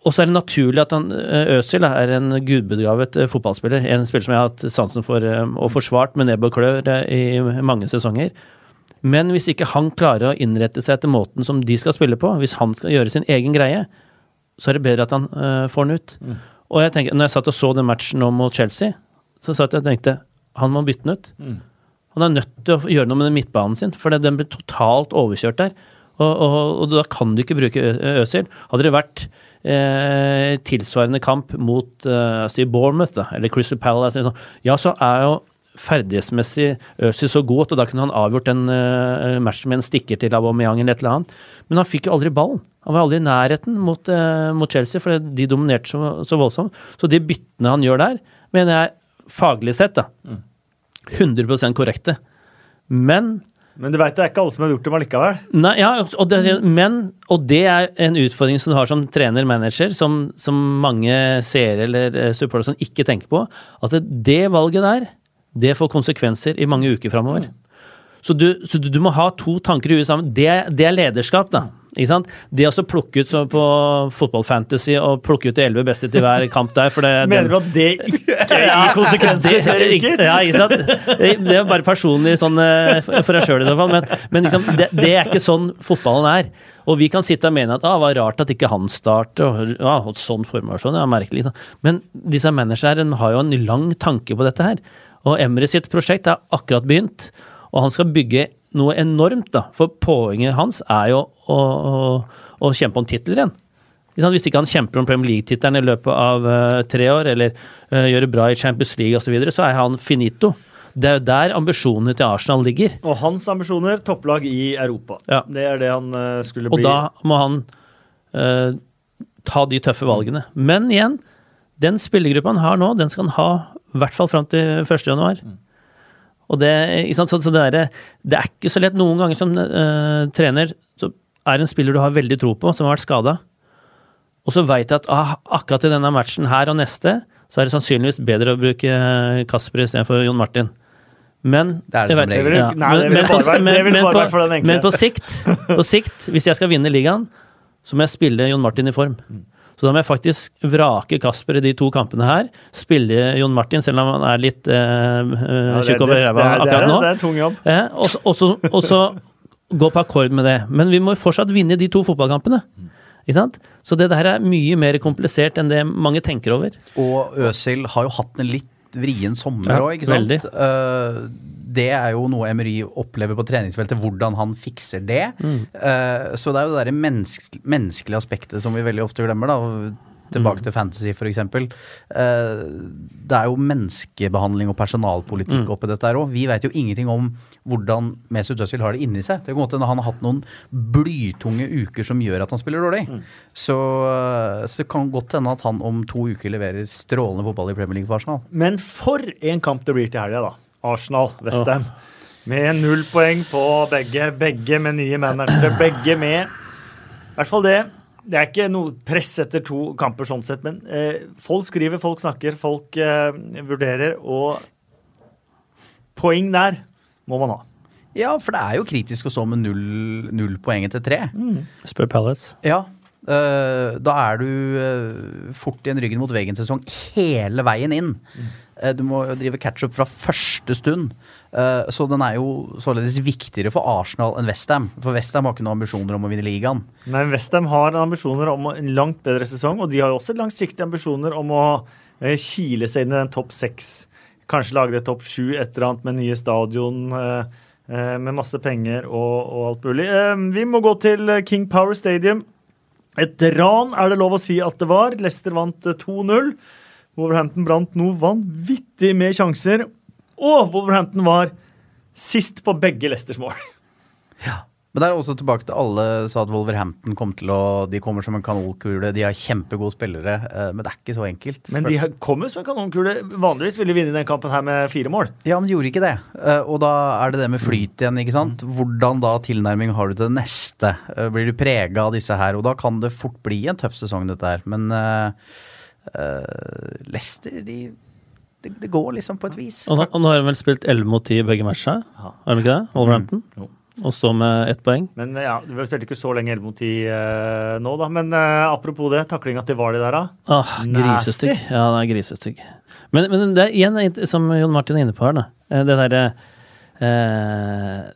Og så er det naturlig at han, eh, Øzil er en gudbegavet eh, fotballspiller. En spiller som jeg har hatt sansen for eh, og forsvart med nebb og klør i mange sesonger. Men hvis ikke han klarer å innrette seg etter måten som de skal spille på, hvis han skal gjøre sin egen greie, så er det bedre at han uh, får den ut. Mm. Og jeg tenker, når jeg satt og så den matchen nå mot Chelsea, så satt jeg og tenkte han må bytte den ut. Mm. Han er nødt til å gjøre noe med den midtbanen sin, for den blir totalt overkjørt der. Og, og, og da kan du ikke bruke Øzil. Hadde det vært eh, tilsvarende kamp mot eh, Bournemouth da, eller Crystal Palace, sånn, ja, så er jo ferdighetsmessig Øzil så god at da kunne han avgjort den uh, matchen med en stikker til Aubameyang eller et eller annet. Men han fikk jo aldri ballen. Han var aldri i nærheten mot, uh, mot Chelsea, for de dominerte så, så, voldsomt. Så de byttene han gjør der, mener jeg faglig sett da, 100% korrekte. Men men du veit det er ikke alle som har gjort dem allikevel? Nei, ja, og det, men, og det er en utfordring som du har som trener-manager, som, som, mange seere eller supportere ikke tenker på. At det, det valget der det får konsekvenser i mange uker framover. Så, du, så du, du, må ha to tanker i huet sammen. Det, det, er lederskap, da. Ikke sant? Det å plukke ut på fotballfantasy og plukke ut de elleve beste til hver kamp der for det, Mener du at det ikke gir konsekvenser det, uker? Ja, ikke sant. Det er bare personlig sånn eh, for deg sjøl i så fall, men, men liksom, det, det, er ikke sånn fotballen er. Og vi kan sitte og mene at ah, det var rart at ikke han starter, og ah, sånn formasjon, ja, merkelig. Liksom. Men disse managerne har jo en lang tanke på dette her. Og Emre sitt prosjekt er akkurat begynt, og han skal bygge noe enormt, da. For poenget hans er jo å, å, å kjempe om titler igjen. Hvis ikke han kjemper om Premier League-tittelen i løpet av uh, tre år, eller uh, gjør det bra i Champions League osv., så, videre, så er han finito. Det er jo der ambisjonene til Arsenal ligger. Og hans ambisjoner topplag i Europa. Ja. Det er det han uh, skulle bli. Og da må han ta de tøffe valgene. Men igjen, den spillergruppa han har nå, den skal han ha i hvert fall fram til 1. januar. Mm. Og det, så, så det, der, det, er ikke så lett. Noen ganger som uh, trener så er en spiller du har veldig tro på, som har vært skada. Og så veit jeg at ah, akkurat i denne matchen her og neste, så er det sannsynligvis bedre å bruke Kasper istedenfor Jon Martin. Men det er det som regel. Ja. Nei, det vil bare, men, det vil bare være for den enkle. Men på sikt, på sikt, hvis jeg skal vinne ligaen, så må jeg spille Jon Martin i form. Mm. Så da må jeg faktisk vrake Kasper i de to kampene her. Spille Jon Martin, selv om han er litt eh, eh tjukk over ræva akkurat nå. Det er en tung jobb. Eh, og så gå på akkord med det. Men vi må fortsatt vinne de to fotballkampene. Ikke sant? Så det der er mye mer komplisert enn det mange tenker over. Og Øsil har jo hatt en litt vrien sommer òg, ja, ikke sant? Uh, det er jo noe Emery opplever på treningsfeltet, hvordan han fikser det. Mm. Uh, så det er jo det derre menneske, menneskelige aspektet som vi veldig ofte glemmer. da, Tilbake mm. til fantasy, f.eks. Uh, det er jo menneskebehandling og personalpolitikk mm. oppi dette her òg. Vi vet jo ingenting om hvordan Mesut Özil har det inni seg. Det kan Han har hatt noen blytunge uker som gjør at han spiller dårlig. Mm. Så, uh, så, det kan godt hende at han om to uker leverer strålende fotball i Premier League for Arsenal. Men for en kamp det blir til helga, da. Arsenal, Westham. Med null poeng på begge. Begge med nye managere. Begge med I hvert fall det. Det er ikke noe press etter to kamper sånn sett, men eh, folk skriver, folk snakker, folk eh, vurderer, og poeng der må man ha. Ja, for det er jo kritisk å stå med null, null poeng etter tre. Mm. Spør Palace. Ja, Eh, da er du uh, fort i en ryggen mot veggen-sesong hele veien inn. Mm. Eh, du må drive catch-up fra første stund. Eh, så den er jo således viktigere for Arsenal enn Westham. For Westham har ikke noen ambisjoner om å vinne ligaen. Men Westham har ambisjoner om en langt bedre sesong, og de har jo også langsiktige ambisjoner om å eh, kile seg inn i den topp seks. Kanskje lage det topp sju, et eller annet med nye stadion. eh, med masse penger og, og alt mulig. Vi må gå til King Power Stadium. Et ran er det lov å si at det var. Leicester vant 2-0. Wolverhampton brant noe vanvittig med sjanser. Og Wolverhampton var sist på begge Leicesters mål. Ja. Men det er også tilbake til alle sa at Wolverhampton kom til å De kommer som en kanonkule. de har kjempegode spillere, eh, men det er ikke så enkelt. Men de kommer som en kanonkule. Vanligvis ville de vinne den kampen her med fire mål. Ja, men de gjorde ikke det. Eh, og da er det det med flyt igjen, ikke sant. Hvordan da tilnærming har du til det neste? Eh, blir du prega av disse her? Og da kan det fort bli en tøff sesong, dette her. Men uh, Leicester, de det, det, går liksom på et vis. Og nå, og nå har de vel spilt 11 mot 10 i begge matcher? Har de ikke det? Wolverhampton? Mm. Og stå med ett poeng. Men ja, Du spilte ikke så lenge 11 mot 10 uh, nå, da. Men uh, apropos det, taklinga til Vali der, da. Ah, grisestygg. Ja, det er grisestygg. Men, men, det er igjen, som Jon Martin er inne på her, da. Eh, det derre uh,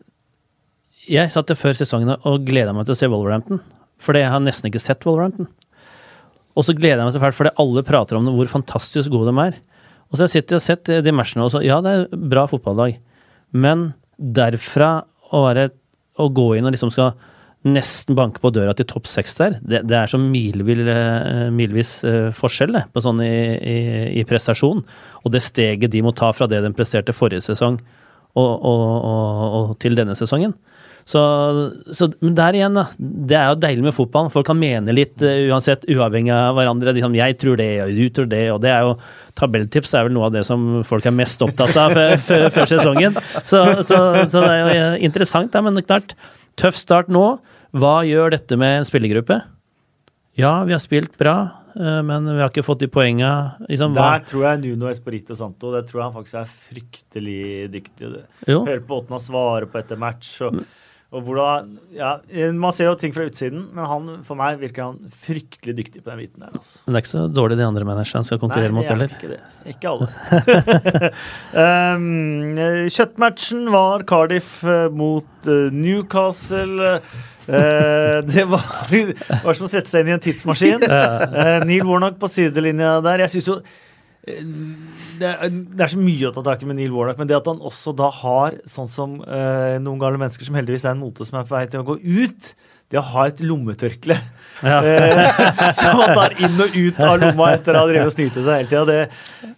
Jeg satt før sesongen og gleda meg til å se Wolverhampton. Fordi jeg har nesten ikke sett Wolverhampton. Og så gleder jeg meg så fælt fordi alle prater om hvor fantastisk gode de er. Og så har jeg sittet og sett de matchene og så Ja, det er bra fotballag. Men derfra å, være, å gå inn og liksom skal nesten banke på døra til topp seks der, det, det, er så uh, milvis uh, forskjell det, på sånn i, i, i, prestasjon. Og det steget de må ta fra det de presterte forrige sesong og, og, og, og til denne sesongen. Så, så, men der igjen, da. Det er jo deilig med fotball. Folk kan mene litt uh, uansett, uavhengig av hverandre. De, jeg tror det, og du tror det, og det er jo Tabelltips er vel noe av det som folk er mest opptatt av før, sesongen. Så, så, så, det er jo interessant, da. Men klart, tøff start nå. Hva gjør dette med en spillergruppe? Ja, vi har spilt bra, eh, men vi har ikke fått de poenga. Liksom, Der tror jeg Nuno Esperito Santo det tror jeg han faktisk er fryktelig dyktig. Hører på åtten han svarer på etter match. og og hvordan, ja, Man ser jo ting fra utsiden, men han, for meg virker han fryktelig dyktig på den biten der. Altså. Men det er ikke så dårlig de andre managerne skal konkurrere Nei, mot heller? Ikke det. Ikke alle. um, kjøttmatchen var Cardiff eh, mot uh, Newcastle. Uh, det, var, var, som å sette seg inn i en tidsmaskin. Uh, Neil Warnock på sidelinja der. Jeg synes jo det er, så mye å ta tak i med Neil Warnock, men det at han også da har, sånn som eh, noen gale mennesker som heldigvis er en mote som er på vei til å gå ut, det å ha et lommetørkle ja. eh, som han tar inn og ut av lomma etter å ha drevet og snytt seg hele tida. Det,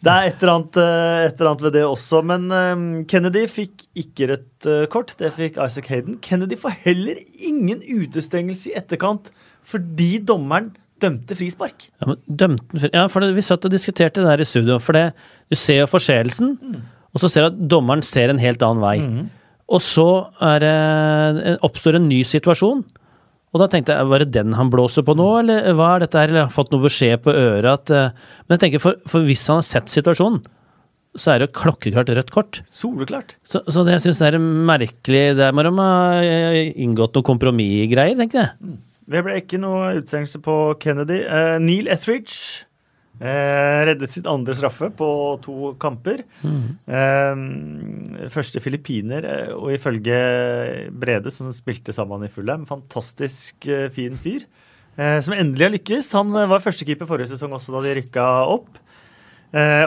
det, er et eller, annet, eh, et eller, annet, ved det også. Men eh, Kennedy fikk ikke rødt eh, kort. Det fikk Isaac Hayden. Kennedy får heller ingen utestengelse i etterkant fordi dommeren dømte frispark. Ja, men dømte, ja, for det, Vi satt og diskuterte det der i studio. For det, du ser jo forseelsen, mm. og så ser du at dommeren ser en helt annen vei. Mm. Og så det, oppstår en ny situasjon. Og da tenkte jeg, var det den han blåser på nå, eller hva er dette her? Eller har fått noe beskjed på øret at eh, Men jeg tenker, for, for hvis han har sett situasjonen, så er det jo klokkeklart rødt kort. Soleklart. Så, så det jeg syns er merkelig Der må de ha eh, inngått noe kompromissgreier, tenkte jeg. Mm. Det ble ikke noe utstengelse på Kennedy. Uh, Neil Etheridge uh, reddet sitt andre straffe på to kamper. Mm. Uh, første filippiner, og ifølge Brede, som spilte sammen i Fulham, fantastisk fin fyr. som endelig har lykkes. Han var førstekeeper forrige sesong også, da de rykka opp.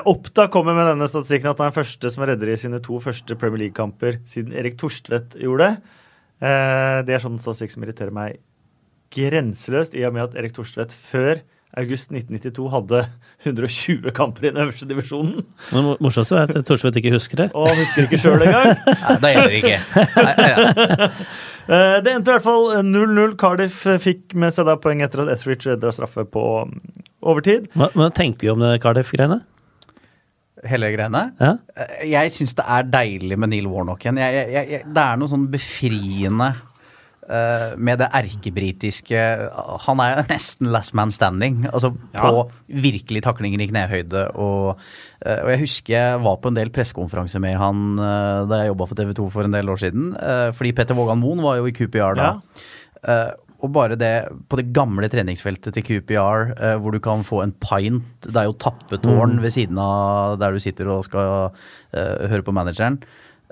Oppda kommer med denne statistikken at han er første som redder i sine to første Premier League-kamper siden Erik Torstvedt gjorde det. det er sånn statistikk som irriterer meg grenseløst i og med at Erik Thorstvedt før august 1992 hadde 120 kamper i den øverste divisjonen. Men morsomst er at Thorstvedt ikke husker det. Og han husker ikke sjøl engang. Nei, det gjelder ikke. Eh, det endte i hvert fall 0-0. Cardiff fikk med seg da poeng etter at Etheridge redda straffe på um, overtid. Hva, hva tenker vi om det Cardiff-greiene? Hele greiene? Ja? Eh, jeg syns det er deilig med Neil Warnock igjen. Jeg, jeg, jeg, det er noe sånn befriende med det erkebritiske Han er nesten last man standing. Altså ja. på virkelig taklinger i knehøyde. Og, uh, og, jeg husker jeg var på en del pressekonferanser med han uh, da jeg jobba for TV 2 for en del år siden. fordi Petter Vågan Moen var jo i QPR da. Ja. og bare det på det gamle treningsfeltet til QPR, hvor du kan få en pint Det er jo tappetårn mm. ved siden av der du sitter og skal høre på manageren.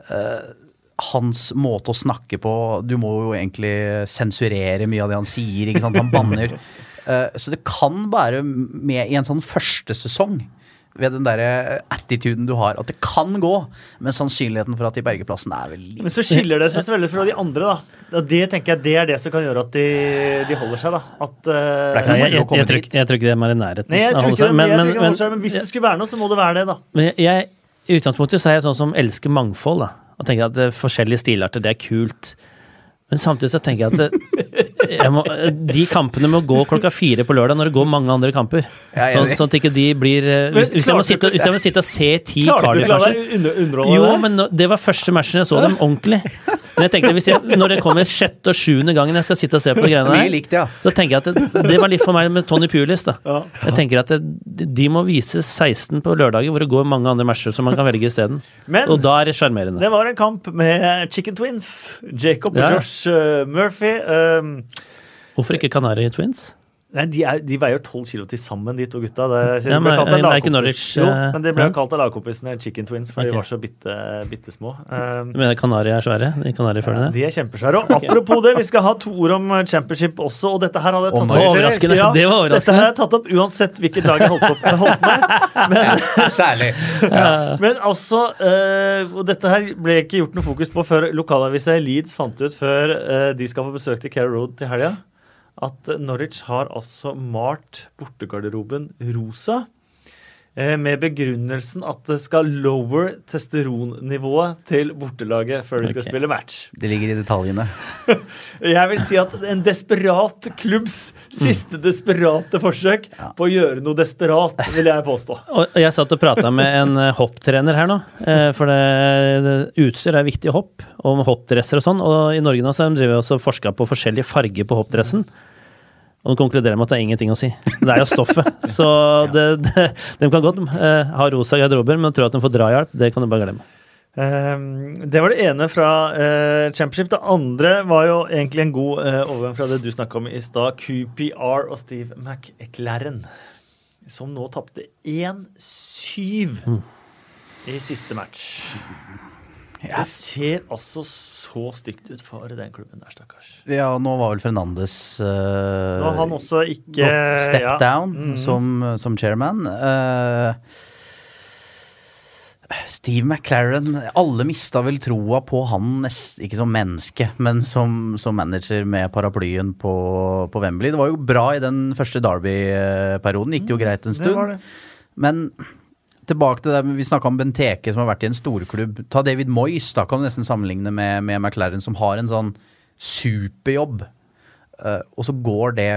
Uh, hans måte å snakke på Du må jo egentlig sensurere mye av det han sier. ikke sant? Han banner. Uh, så det kan være med i en sånn første sesong ved den derre attituden du har, at det kan gå, men sannsynligheten for at de berger plassen er vel Men så skiller det seg så veldig fra de andre, da. Det tenker jeg det er det som kan gjøre at de, de holder seg, da. At Det eh, ikke Nei, jeg, jeg, jeg, tror, ikke- jeg tror ikke de er i nærheten. Nei, jeg tror ikke seg, det, men, jeg tror men- ikke men- men hvis det skulle være noe, så må det være det, da. Men jeg, jeg, I utgangspunktet så er jeg sånn som elsker mangfold. da, Og tenker at det, forskjellige stilarter, det er kult. Men samtidig så tenker jeg at det, jeg må, de kampene må gå klokka fire på lørdag når det går mange andre kamper. Er Sånn, sånn at ikke de blir eh, Hvis, hvis, jeg må sitte, hvis jeg må sitte og se ti Cardiff-matcher Jo, men det var første matchen jeg så dem ordentlig. Men jeg tenkte, hvis jeg, Når det kommer sjette og sjuende gangen jeg skal sitte og se på de greiene der, likt, ja. så tenker jeg at det, det var litt for meg med Tony Pulis. da. Ja. Jeg tenker at det, De må vise 16 på lørdager, hvor det går mange andre matcher som man kan velge isteden. Men Og da er det sjarmerende. det var en kamp med Chicken Twins. Jacob og Ja. Josh uh, Murphy. Um, Hvorfor ikke Canary Twins? Nei, de, er, de veier tolv kilo til sammen, de to gutta. Det, Ja, de ble kalt Norwich, Jo, eh, men de ble ja. kalt av lagkompisene Chicken Twins, for okay. de var så bitte, bitte små. Um, Du mener Canary er svære? De Canary-følgene? de er kjempesvære. Og apropos det, vi skal ha to ord om championship også, og dette her hadde jeg tatt opp. overraskende. Ja, Det var overraskende. Dette her jeg tatt opp uansett hvilket dag jeg holdt, opp, jeg holdt med. Særlig. Men altså, uh, og dette her ble ikke gjort noe fokus på før lokalavisa Leeds fant ut før uh, de skal få besøk til Carrow Road til helga, at Norwich har altså malt bortegarderoben rosa. eh, Med begrunnelsen at det skal lower testosteronnivået til bortelaget før de skal okay. spille match. Det ligger i detaljene. Jeg vil si at en desperat klubbs siste desperate forsøk på å gjøre noe desperat, vil jeg påstå. Og og jeg satt og prata med en eh, hopptrener her nå, eh, for det, utstyr er viktig i hopp, om hoppdresser og sånn. Og i Norge nå så har de drevet også forska på forskjellige farger på hoppdressen. Og de konkluderer med at det er ingenting å si. Det er jo stoffet. Så det, det, de kan godt eh, ha rosa garderober, men tro at de får drahjelp, det kan du bare glemme. Ehm, det var det ene fra uh, Championship. Det andre var jo egentlig en god uh, overgang fra det du snakka om i stad. QPR og Steve McEclaren, som nå tapte 1-7 i siste match. Det ser altså så stygt ut for den klubben der, stakkars. Ja, nå var vel Fernandes uh, Nå har han også ikke step ja. down Mhm. som, som chairman. Uh, Steve McLaren Alle mista vel troa på han, nest, ikke som menneske, men som, som manager med paraplyen på, på Wembley. Det var jo bra i den første Derby-perioden, gikk det jo greit en stund. Det var det. Men tilbake til det, vi snakka om Benteke som har vært i en storklubb. Ta David Moyes, da kan du nesten sammenligne med, med McLaren, som har en sånn superjobb, Uh, og så går det,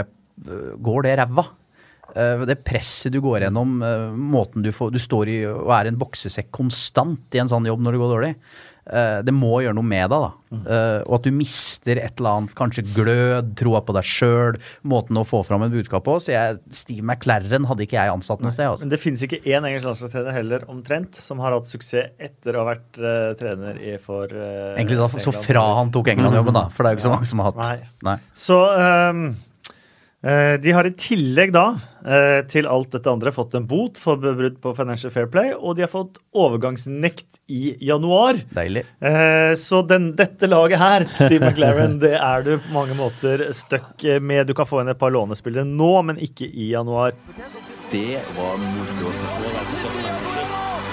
uh, går det ræva. Uh, det presset du går gjennom, måten du får Du står i og er i en boksesekk konstant i en sånn jobb når det går dårlig. Eh, det må gjøre noe med deg, da. Eh, og at du mister et eller annet, kanskje glød, troa på deg sjøl, måten å få fram et budskap på. Så jeg, Steve McLaren hadde ikke jeg ansatt noe sted. Altså. Men det finnes ikke én engelsk landslagstrener heller, omtrent, som har hatt suksess etter å ha vært uh, trener i for uh, Egentlig da, så fra han tok England-jobben, da. For det er jo ikke så mange som har hatt Nei. Nei. Så eh, de har i tillegg da eh, til alt dette andre fått en bot for brudd på Financial Fair Play, og de har fått overgangsnekt i januar. Deilig. Eh, så den, dette laget her, Steve McLaren, det er du på mange måter stuck med. Du kan få inn et par lånespillere nå, men ikke i januar. Det var moro å se på.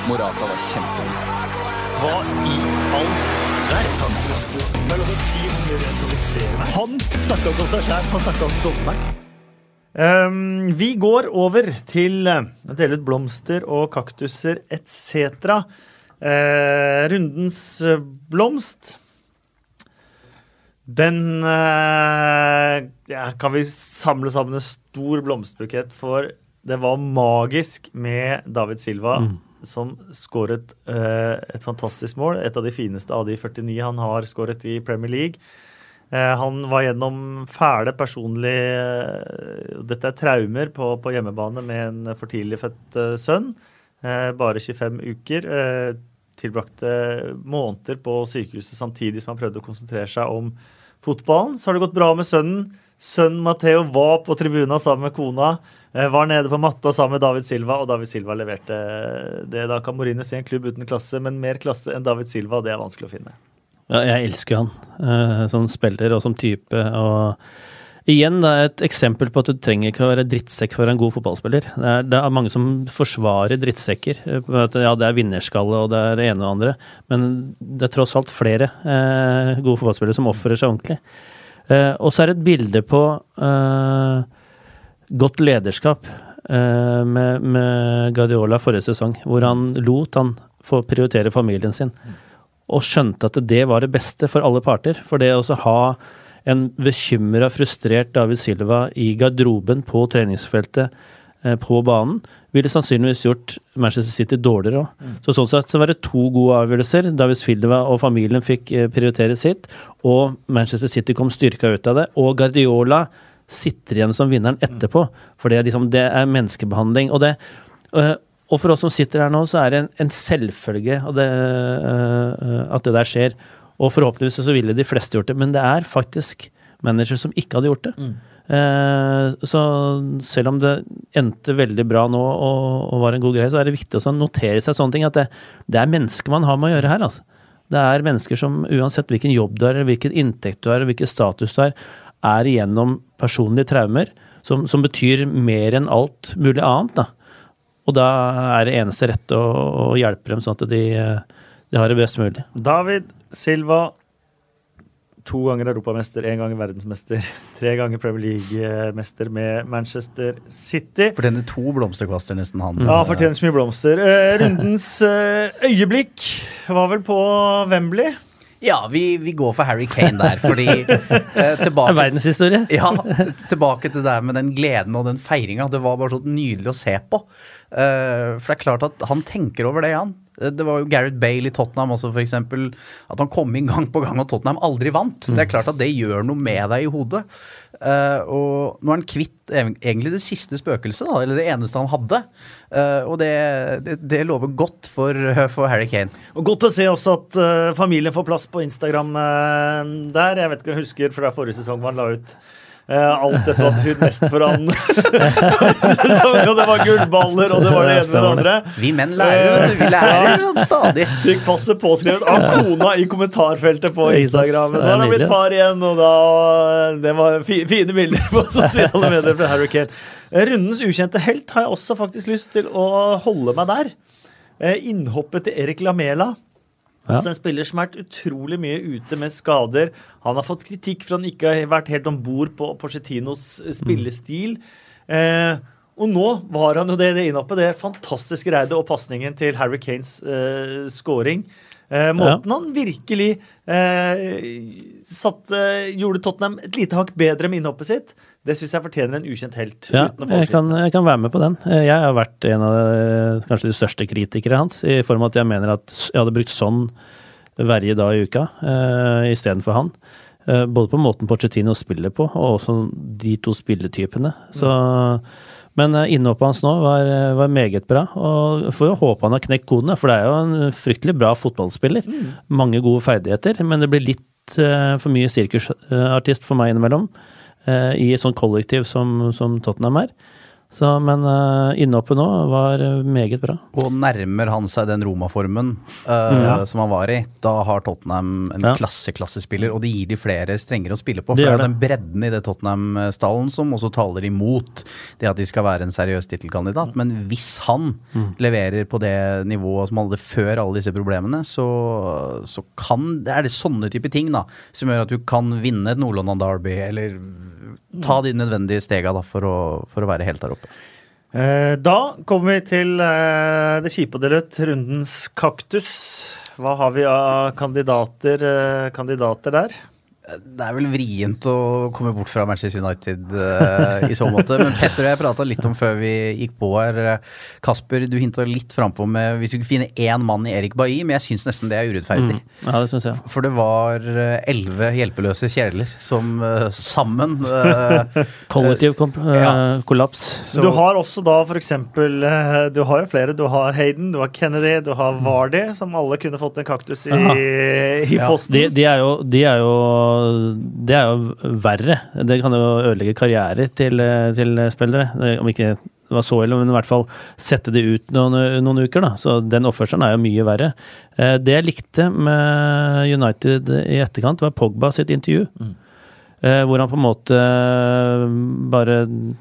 Morata var kjempegod. Hva i all verden? Han snakka ikke om seg sjæl, han snakka om dommeren. Um, vi går over til eh, å dele ut blomster og kaktuser etc. Uh, rundens eh, blomst. Den uh, ja, kan vi samle sammen en stor blomsterbukett for. Det var magisk med David Silva, som skåret eh, et fantastisk mål. Et av de fineste av de 49 han har skåret i Premier League. Eh, han var gjennom fæle personlige eh, Dette er traumer på, på hjemmebane med en for tidlig født eh, sønn. Eh, bare 25 uker. Eh, tilbrakte måneder på sykehuset samtidig som han prøvde å konsentrere seg om fotballen. Så har det gått bra med sønnen. Sønnen Matheo var på tribuna sammen med kona. Eh, Var nede på matta sammen med David Silva, og David Silva leverte det. Da kan Mourinho si en klubb uten klasse, men mer klasse enn David Silva, det er vanskelig å finne. Ja, jeg elsker han eh, som spiller og som type. og Igjen det er et eksempel på at du trenger ikke å være drittsekk for en god fotballspiller. Det er, det er mange som forsvarer drittsekker. eh, Ja, det er vinnerskalle og det er det ene og andre, men det er tross alt flere eh, gode fotballspillere som ofrer seg ordentlig. Eh, og så er det et bilde på eh, godt lederskap eh, med, med Guardiola forrige sesong, hvor han lot han få prioritere familien sin. Og skjønte at det var det beste for alle parter. For det å ha en bekymra, frustrert David Silva i garderoben på treningsfeltet eh, på banen, ville sannsynligvis gjort Manchester City dårligere òg. Så sånn sett så var det to gode avgjørelser. David Silva og familien fikk eh, prioritere sitt, og Manchester City kom styrka ut av det. Og Guardiola sitter igjen som vinneren etterpå, for det er, liksom, det er menneskebehandling. Og, det, øh, og for oss som sitter her nå, så er det en, en selvfølge at det, øh, at det der skjer. Og forhåpentligvis så ville de fleste gjort det, men det er faktisk managere som ikke hadde gjort det. Mm. så selv om det endte veldig bra nå og, og var en god greie, så er det viktig å notere seg sånne ting. At det, det er mennesker man har med å gjøre her, altså. Det er mennesker som uansett hvilken jobb du har, eller hvilken inntekt du har, eller hvilken status du har, er igjennom personlige traumer som, som betyr mer enn alt mulig annet. Da. Og da er det eneste rette å, å hjelpe dem sånn at de, de har det best mulig. David Silva, to ganger europamester, én gang verdensmester, tre ganger Premier League-mester med Manchester City. Fortjener to blomsterkvaster, nesten, han. Ja, fortjener så mye blomster. Eh, rundens eh, øyeblikk var vel på Wembley. Ja, vi, vi går for Harry Kane der, fordi eh, tilbake Verdenshistorie. Ja, tilbake til det der med den gleden og den feiringa. Det var bare så nydelig å se på. Eh, for det er klart at han tenker over det, han. Eh, Det var jo Gareth Bale i Tottenham også, for eksempel. At han kom inn gang på gang, og Tottenham aldri vant. Det er klart at det gjør noe med deg i hodet. Uh, og nå er han kvitt egentlig det siste spøkelset, da, eller det eneste han hadde. Uh, og det, det, det lover godt for, for Harry Kane. Og Godt å se også at uh, familien får plass på Instagram der. Jeg vet ikke om du husker fra forrige sesong man la ut alt det som har betydd mest for han. og det var gullballer, og det var det ene med det andre. Vi menn lærer. Vi lærer sånn stadig. Fikk passet påskrevet av kona i kommentarfeltet på Instagram. Nå er har han blitt far igjen, og da Det var fi, fine bilder på sosiale medier fra Harry Kane. Rundens ukjente helt har jeg også faktisk lyst til å holde meg der. Eh, Innhoppet til Erik Lamela. Ja. Også en spiller som har vært utrolig mye ute med skader. Han har fått kritikk for han ikke har vært helt om bord på Porcetinos spillestil. Eh, og nå var han jo det, det innhoppet. Det fantastiske reidet og pasningen til Harry Kanes eh, scoring. Eh, måten han virkelig eh, satte, gjorde Tottenham et lite hakk bedre med innhoppet sitt, det syns jeg fortjener en ukjent helt. Ja, jeg kan, jeg kan være med på den. Eh, Jeg har vært en av eh, kanskje de største kritikere hans, i form av at jeg mener at jeg hadde brukt sånn verje dag i uka uh, istedenfor han. Uh, både på måten Pochettino spiller på, og også de to spilletypene. Så, men eh, innhoppet hans nå var, eh, var meget bra, og får jo håpe han har knekt kodene, for det er jo en fryktelig bra fotballspiller. Mange gode ferdigheter, men det blir litt uh, for mye sirkusartist for meg innimellom eh, i et sånt kollektiv som, som Tottenham er. Så, men uh, innhoppet nå var eh, meget bra. Og nærmer han seg den Roma-formen eh, som han var i, da har Tottenham en Ja. klasse-klassespiller, og det gir de flere strenger å spille på. For Det det er den bredden i det Tottenham-stallen som også taler imot det at de skal være en seriøs tittelkandidat. Men hvis han leverer på det nivået som han hadde før alle disse problemene, så, så kan er det sånne type ting da, som gjør at du kan vinne et Nord-London Derby, eller ta de nødvendige stega da, for, å, for å være helt der oppe. Eh, da kommer vi til eh, det kjipe og dele ut, rundens kaktus. Hva har vi av kandidater, eh, kandidater der? Det er vel vrient å komme bort fra Manchester United uh, i så måte. Men Petter og jeg prata litt om før vi gikk på her. Kasper, du hinta litt frampå med hvis du kunne finne én mann i Erik Bailly, men jeg syns nesten det er urettferdig. Ja, det synes jeg. For det var eh, elleve hjelpeløse kjeler som uh, sammen uh, Kollektiv Ja. kollaps. så, Du har også da for eksempel eh, Du har jo flere. Du har Hayden, du har Kennedy, du har Vardy, som alle kunne fått en kaktus i, i posten. Ja. De, de, er jo, de er jo Det er jo verre. Det kan jo ødelegge karrierer til, eh, til spillere. Eh, Om ikke det var så ille, men i hvert fall sette de ut noen, noen uker. da. Så den oppførselen er jo mye verre. Eh, Det jeg likte med United i etterkant, var Pogba sitt intervju. Mm. hvor han på en måte eh, bare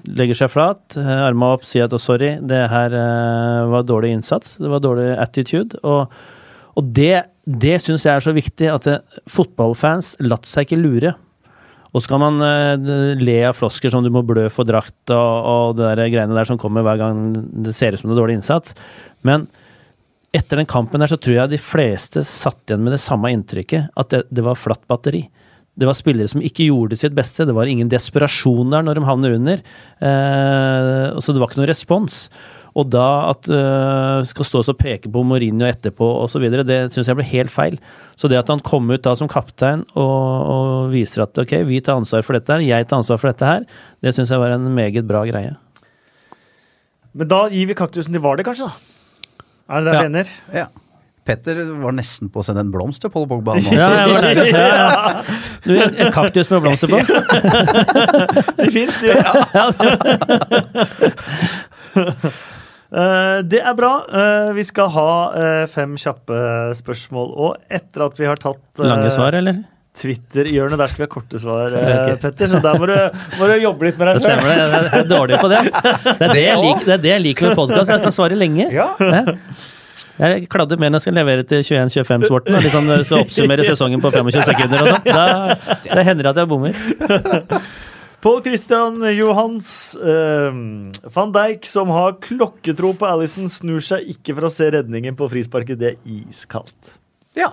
legger seg flat, armer arma opp, sier at sorry, det her eh, var dårlig innsats, det var dårlig attitude. Og, og det, det syns jeg er så viktig, at det, fotballfans latt seg ikke lure. Og så kan man uh, le av flosker som du må blø for drakt og, og det der greiene der som kommer hver gang det ser ut som det er dårlig innsats. Men etter den kampen der så tror jeg de fleste satt igjen med det samme inntrykket, at det, det var flatt batteri. Det var spillere som ikke gjorde sitt beste. Det var ingen desperasjon der når de havner under. Uh, så det var ikke noen respons. Og da at uh, skal stå og peke på Mourinho etterpå osv., det syns jeg ble helt feil. Så det at han kom ut da som kaptein og, og viser at ok, vi tar ansvar for dette her, jeg tar ansvar for dette her, det syns jeg var en meget bra greie. Men da gir vi kaktusen til Vardø, kanskje? da? Er det det Ja. vi mener? Ja. Petter var nesten på å sende en blomst til Pål Pogba. nå. Ja, der. ja, ja. Du, en en kaktus med blomster på. det fins, det. Eh, det er bra. Eh, vi skal ha eh, fem kjappe spørsmål. Og etter at vi har tatt eh, Lange svar, eller? Twitter-hjørnet, der skal vi ha korte svar, eh, Petter. Så der må du, må du jobbe litt med deg selv. stemmer det. Jeg er dårlig på det. Det er det jeg liker, det det jeg liker med podkast, jeg kan svare lenge. Ja. Jeg kladder mer når jeg skal levere til 21-25-sporten. og Liksom skal oppsummere sesongen på 25 sekunder og sånn. Da, da hender det at jeg bommer. Pål Christian Johans eh, van Dijk, som har klokketro på Alison, snur seg ikke for å se redningen på frisparket. Det er iskaldt. Ja.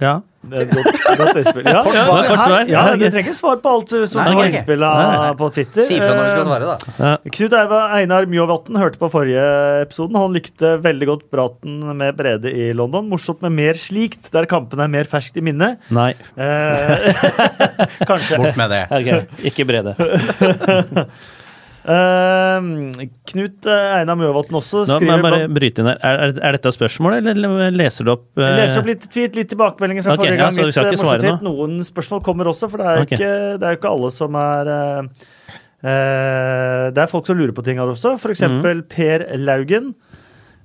Ja. Det er et godt, godt innspill. Ja, Kort ja. Kort svar. Ja, Ja, Du trenger ikke svar på alt uh, som ok. innspill på Twitter. Si fra når vi skal Eh, svare, da. Knut Eiva Einar Mjåvatn hørte på forrige episoden. Han likte veldig godt praten med Brede i London. Morsomt med mer slikt, der kampene er mer ferskt i minnet. Nei. Eh, kanskje. Bort med det. Okay. ikke Brede. Eh, Knut eh, Einar Mjøvatn også Nå må skriver jeg bare bryte inn her. Er, er, dette spørsmålet, eller leser du opp uh... Jeg leser opp litt tweet, litt tilbakemeldinger fra okay, forrige ja, gang. så vi litt, skal eh, ikke svare nå. Noen spørsmål kommer også, for det er jo Ok. ikke, det er jo ikke alle som er uh, eh, Det er folk som lurer på ting her også. For eksempel Mhm. Per Laugen.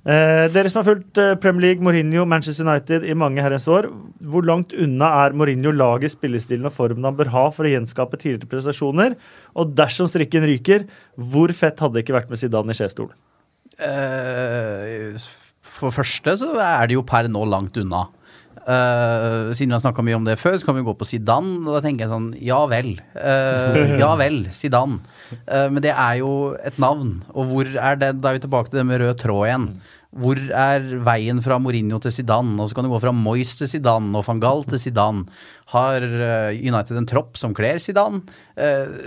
Eh, dere som har fulgt eh, Premier League, Mourinho, Manchester United i mange herrens år. Hvor langt unna er Mourinho laget, spillestilen og formen han bør ha for å gjenskape tidligere prestasjoner? Og dersom strikken ryker, hvor fett hadde det ikke vært med Zidane i sjefsstolen? Eh, for første så er det jo per nå langt unna. Eh, siden vi har snakka mye om det før, så kan vi gå på Zidane. Og da tenker jeg sånn Ja vel. Eh, ja vel, Zidane. Eh, men det er jo et navn. Og hvor er det Da er vi tilbake til det med rød tråd igjen. Hvor er veien fra Mourinho til Zidane? Og så kan du gå fra Moyes til Zidane og van Gaal til Zidane. Har eh, United en tropp som kler Zidane? Eh,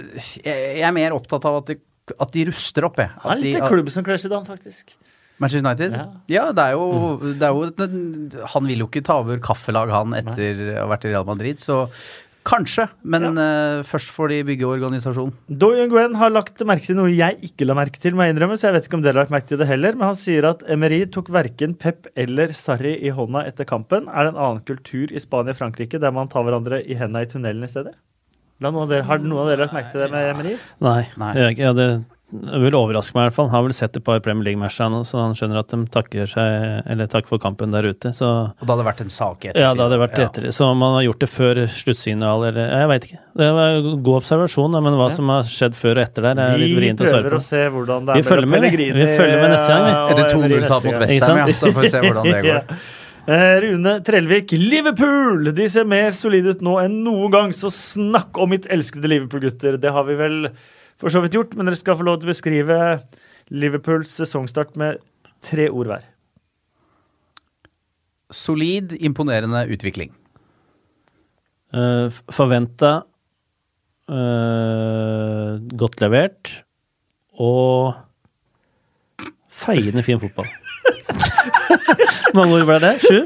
jeg, er mer opptatt av at de, at de ruster opp, jeg. At er de, litt en klubb som kler Zidane, faktisk. Manchester United? Ja. Ja, det er jo, det er jo Han vil jo ikke ta over kaffelag, han, etter å ha vært i Real Madrid, så kanskje. Men eh, først får de bygge organisasjonen. Doyen Gwen har lagt merke til noe jeg ikke la merke til, må jeg innrømme, så jeg vet ikke om dere har lagt merke til det heller, men han sier at Emery tok verken Pep eller Sarri i hånda etter kampen. Er det en annen kultur i Spania og Frankrike der man tar hverandre i hendene i tunnelen i stedet? Noen dere, har noen av dere lagt merke til det med Emery? Nei, Nei. det gjør jeg ikke. Det vil overraske meg i hvert fall. Han har vel sett et par Premier League-matcher nå, så han skjønner at de takker seg, eller takker for kampen der ute. Så Og da hadde det vært en sak etter? ja, da hadde det vært Ja. etter. Så om han har gjort det før sluttsignal eller Jeg veit ikke. Det var god observasjon, men hva Ja. som har skjedd før og etter der, er litt Vi vrient å svare på. Vi prøver å se hvordan det Vi er følger med, vi. Pellegrini Vi følger med neste gang, vi. Etter Emery 2-0-tap mot. Westham, ja. Da får vi se hvordan det går. Ja. Eh, Rune Trellvik, Liverpool! De ser mer solide ut nå enn noen gang, så snakk om mitt elskede Liverpool-gutter. Det har vi vel for så vidt gjort, men dere skal få lov til å beskrive Liverpools sesongstart med tre ord hver. Solid, imponerende utvikling. Uh, Forventa uh, godt levert og feiende fin fotball. Hvor mange ord ble det? Sju?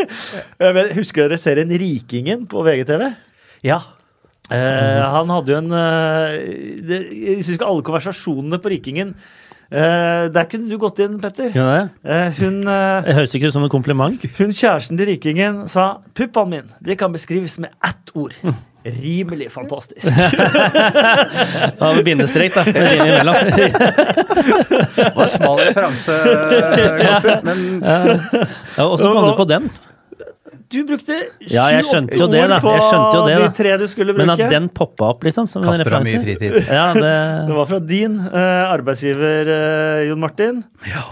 Husker dere serien Rikingen på VGTV? Ja. Eh, han hadde jo en eh, det, Jeg syns ikke alle konversasjonene på Rikingen uh, Der kunne du gått inn, Petter. Ja, det. Eh, hun, Det høres ikke ut som en kompliment. hun kjæresten til Rikingen sa 'puppene mine de kan beskrives med ett ord'. Rimelig fantastisk. Da har vi bindestrek, da. Det rimer imellom. Det var en smal referanse, men Ja, Åssen kom du på den? Du brukte sju-åtte ja, ord på jo det, de tre du skulle bruke. Men at den poppa opp, liksom, som Kasper har mye fritid. Ja, det, Det var fra din uh, arbeidsgiver, uh, Jon Martin. Ja.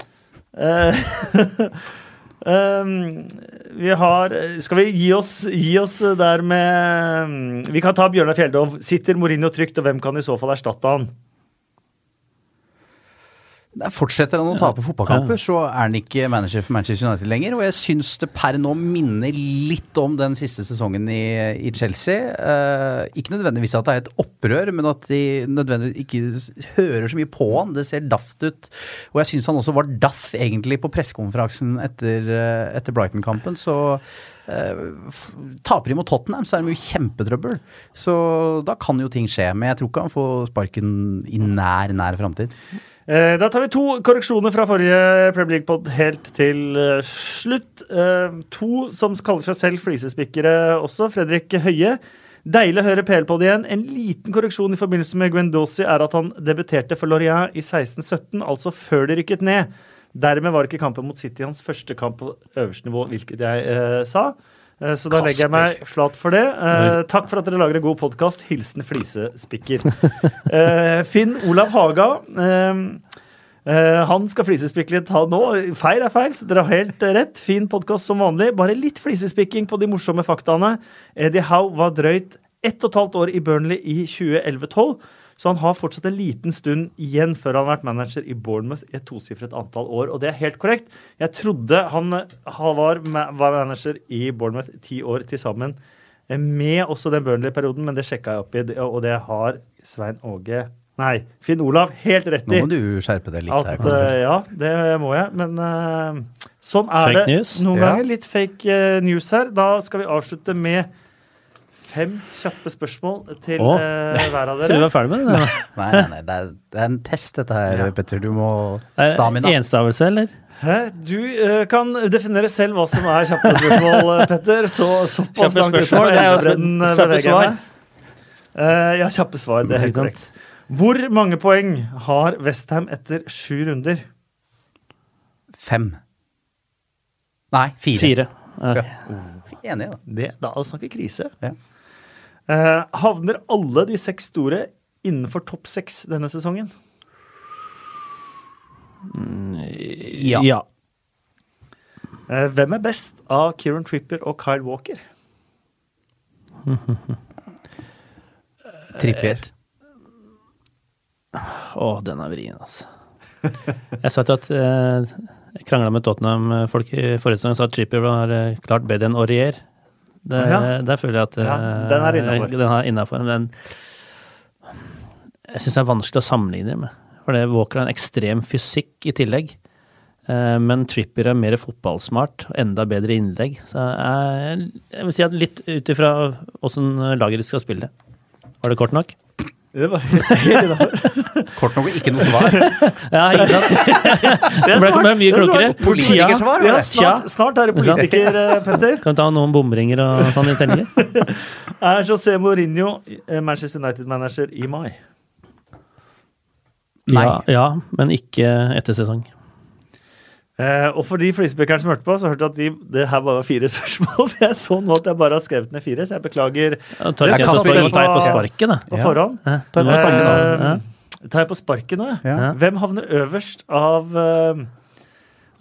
Uh, um, vi har Skal vi gi oss, gi oss der med um, Vi kan ta Bjørnar Fjeldov. Sitter Mourinho trygt, og hvem kan i så fall erstatte han? Fortsetter han å tape fotballkamper, så er han ikke manager for Manchester United lenger. Og jeg syns det per nå minner litt om den siste sesongen i, i Chelsea. Eh, ikke nødvendigvis at det er et opprør, men at de nødvendigvis ikke hører så mye på han. Det ser daft ut. Og jeg syns han også var daff egentlig på pressekonferansen etter, eh, etter Brighton-kampen. Så eh, taper de mot Tottenham, så er de jo kjempetrøbbel. Så da kan jo ting skje. Men jeg tror ikke han får sparken i nær, nær framtid. Eh, Da tar vi to korreksjoner fra forrige Premier League-pod helt til eh, slutt. Eh, To som kaller seg selv flisespikkere også. Fredrik Høie. Deilig å høre PL-pod igjen. En liten korreksjon i forbindelse med Guendossi er at han debuterte for Lorient i 16-17, altså før de rykket ned. Dermed var ikke kampen mot City hans første kamp på øverste nivå, hvilket jeg eh, sa. Eh, Så da legger jeg meg flat for det. Eh, takk for at dere lager en god podkast. Hilsen flisespikker. Eh, Finn Olav Haga. eh, eh, han skal flisespikke litt, han nå. Feil er feil, så dere har helt rett. Fin podkast som vanlig. Bare litt flisespikking på de morsomme faktaene. Eddie Howe var drøyt ett og et halvt år i Burnley i 2011-12. Så han har fortsatt en liten stund igjen før han har vært manager i Bournemouth i et tosifret antall år. Og det er helt korrekt. Jeg trodde han var, manager i Bournemouth ti år til sammen, eh, med også den Burnley-perioden, men det sjekka jeg opp i, og det har Svein Åge Nei, Finn Olav helt rett Nå må du skjerpe deg litt At, her. Eh, ja, det må jeg, men uh, sånn er Fake det news? noen Ja. ganger. Litt fake news her. Da skal vi avslutte med fem kjappe spørsmål til Åh, eh, hver av dere. Tror du var ferdig med det? Nei, nei, nei, det er, det er en test dette her, Ja. Petter. Du må Stamina. Enstavelse, eller? Hæ? Du eh, kan definere selv hva som er kjappe spørsmål, eh, Petter. Så, såpass langt spørsmål, er elvebredden, eh, beveger jeg meg. Uh, ja, kjappe svar. Det er helt korrekt. Hvor mange poeng har Westham etter sju runder? Fem. Nei, fire. Fire. Okay. Ja. Enig, da. Det, da snakker krise. Ja. Eh, havner alle de seks store innenfor topp seks denne sesongen? Ja. ja. Eh, hvem er best av Kieran Tripper og Kyle Walker? Trippier. Å, den er vrien, altså. Jeg sa til at eh, Jeg krangla med Tottenham-folk i forrige sesong og sa at Trippier var klart bedre enn Aurier. Det, Ja. Der føler jeg at eh, Ja, den er. Den er innenfor, men jeg syns det er vanskelig å sammenligne med. For det Walker har en ekstrem fysikk i tillegg. Eh, Men Trippier er mer fotballsmart og enda bedre innlegg. Så jeg, jeg vil si at litt ut ifra åssen laget skal spille. Var det kort nok? Det var helt innafor. Kort nok ikke noe svar. Ja, ikke sant? Det ble, ble mye klokere. Politikersvar, Ja, var det? snart, snart er det politiker, eh, Petter. Kan vi ta noen bomringer og sånn i tellinger? Er José Mourinho eh, Manchester United-manager i mai? Nei. Ja, ja, men ikke etter sesong. Eh, og for de flisespikkerne som hørte på, så hørte jeg at de, det her bare var fire spørsmål. Jeg så nå at jeg bare har skrevet ned fire, så jeg beklager Ja, tar jeg på på- sparket, da. på Ja. forhånd. Ja, Ta du på må sparket, ta- Eh, tar jeg på sparket nå. Ja. Ja. Hvem havner øverst av, eh,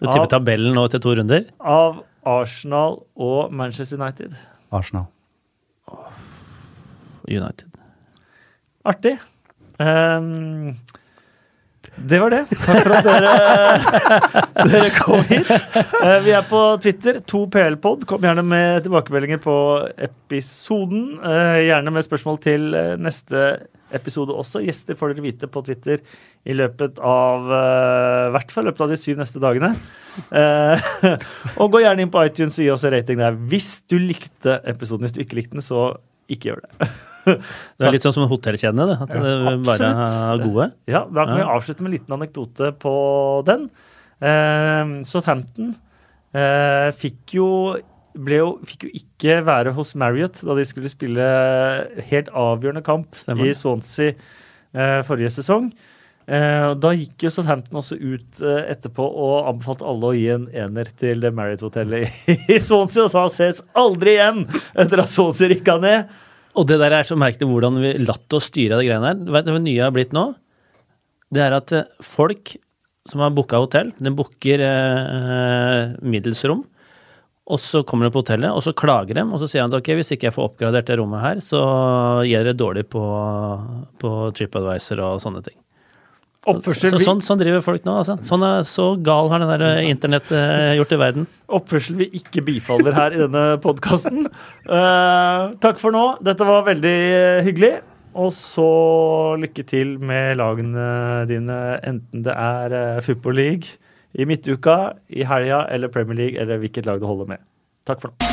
Du tipper tabellen nå til to runder? av Arsenal og Manchester United? Arsenal. United. Artig. Ehm, det var det. Takk for at dere, dere kom hit. Eh, vi er på Twitter, 2PL-pod. Kom gjerne med tilbakemeldinger på episoden. Eh, gjerne med spørsmål til eh, neste episode også. Gjester får dere vite på Twitter i løpet av i hvert fall løpet av de syv neste dagene. Og gå gjerne inn på iTunes og gi oss en rating der hvis du likte episoden. Hvis du ikke likte den, så ikke gjør det. Det er litt sånn som hotellkjedene, det. At det bare er gode. Ja, da kan vi avslutte med en liten anekdote på den. Eh, Southampton eh, fikk jo ble jo, fikk jo ikke være hos Marriott da de skulle spille helt avgjørende kamp Stemmer. i Swansea eh, forrige sesong. Eh, da gikk jo Southampton også ut eh, etterpå og anbefalte alle å gi en ener til Marriott-hotellet i, i Swansea, og sa ses aldri igjen etter at Swansea rykka ned. Og det der er så merkelig hvordan vi latt oss styre av de greiene Vet Du hva nye har blitt nå? Det er at eh, folk som har booka hotell, de booker eh, middelsrom. Og så kommer de på hotellet, og så klager de, og så sier han at ok, hvis ikke jeg får oppgradert det rommet her, så jeg det dårlig på, på TripAdvisor og sånne ting. Oppførsel, Så, sånn, sånn driver folk nå, altså. Sånn er, så gal har den der eh, internett eh, gjort i verden. oppførsel vi ikke bifaller her i denne podkasten. takk for nå. Dette var veldig eh, hyggelig. Og så lykke til med lagene dine, enten det er uh, Football League i midtuka, i helga eller Premier League, eller hvilket lag du holder med. Takk for nå.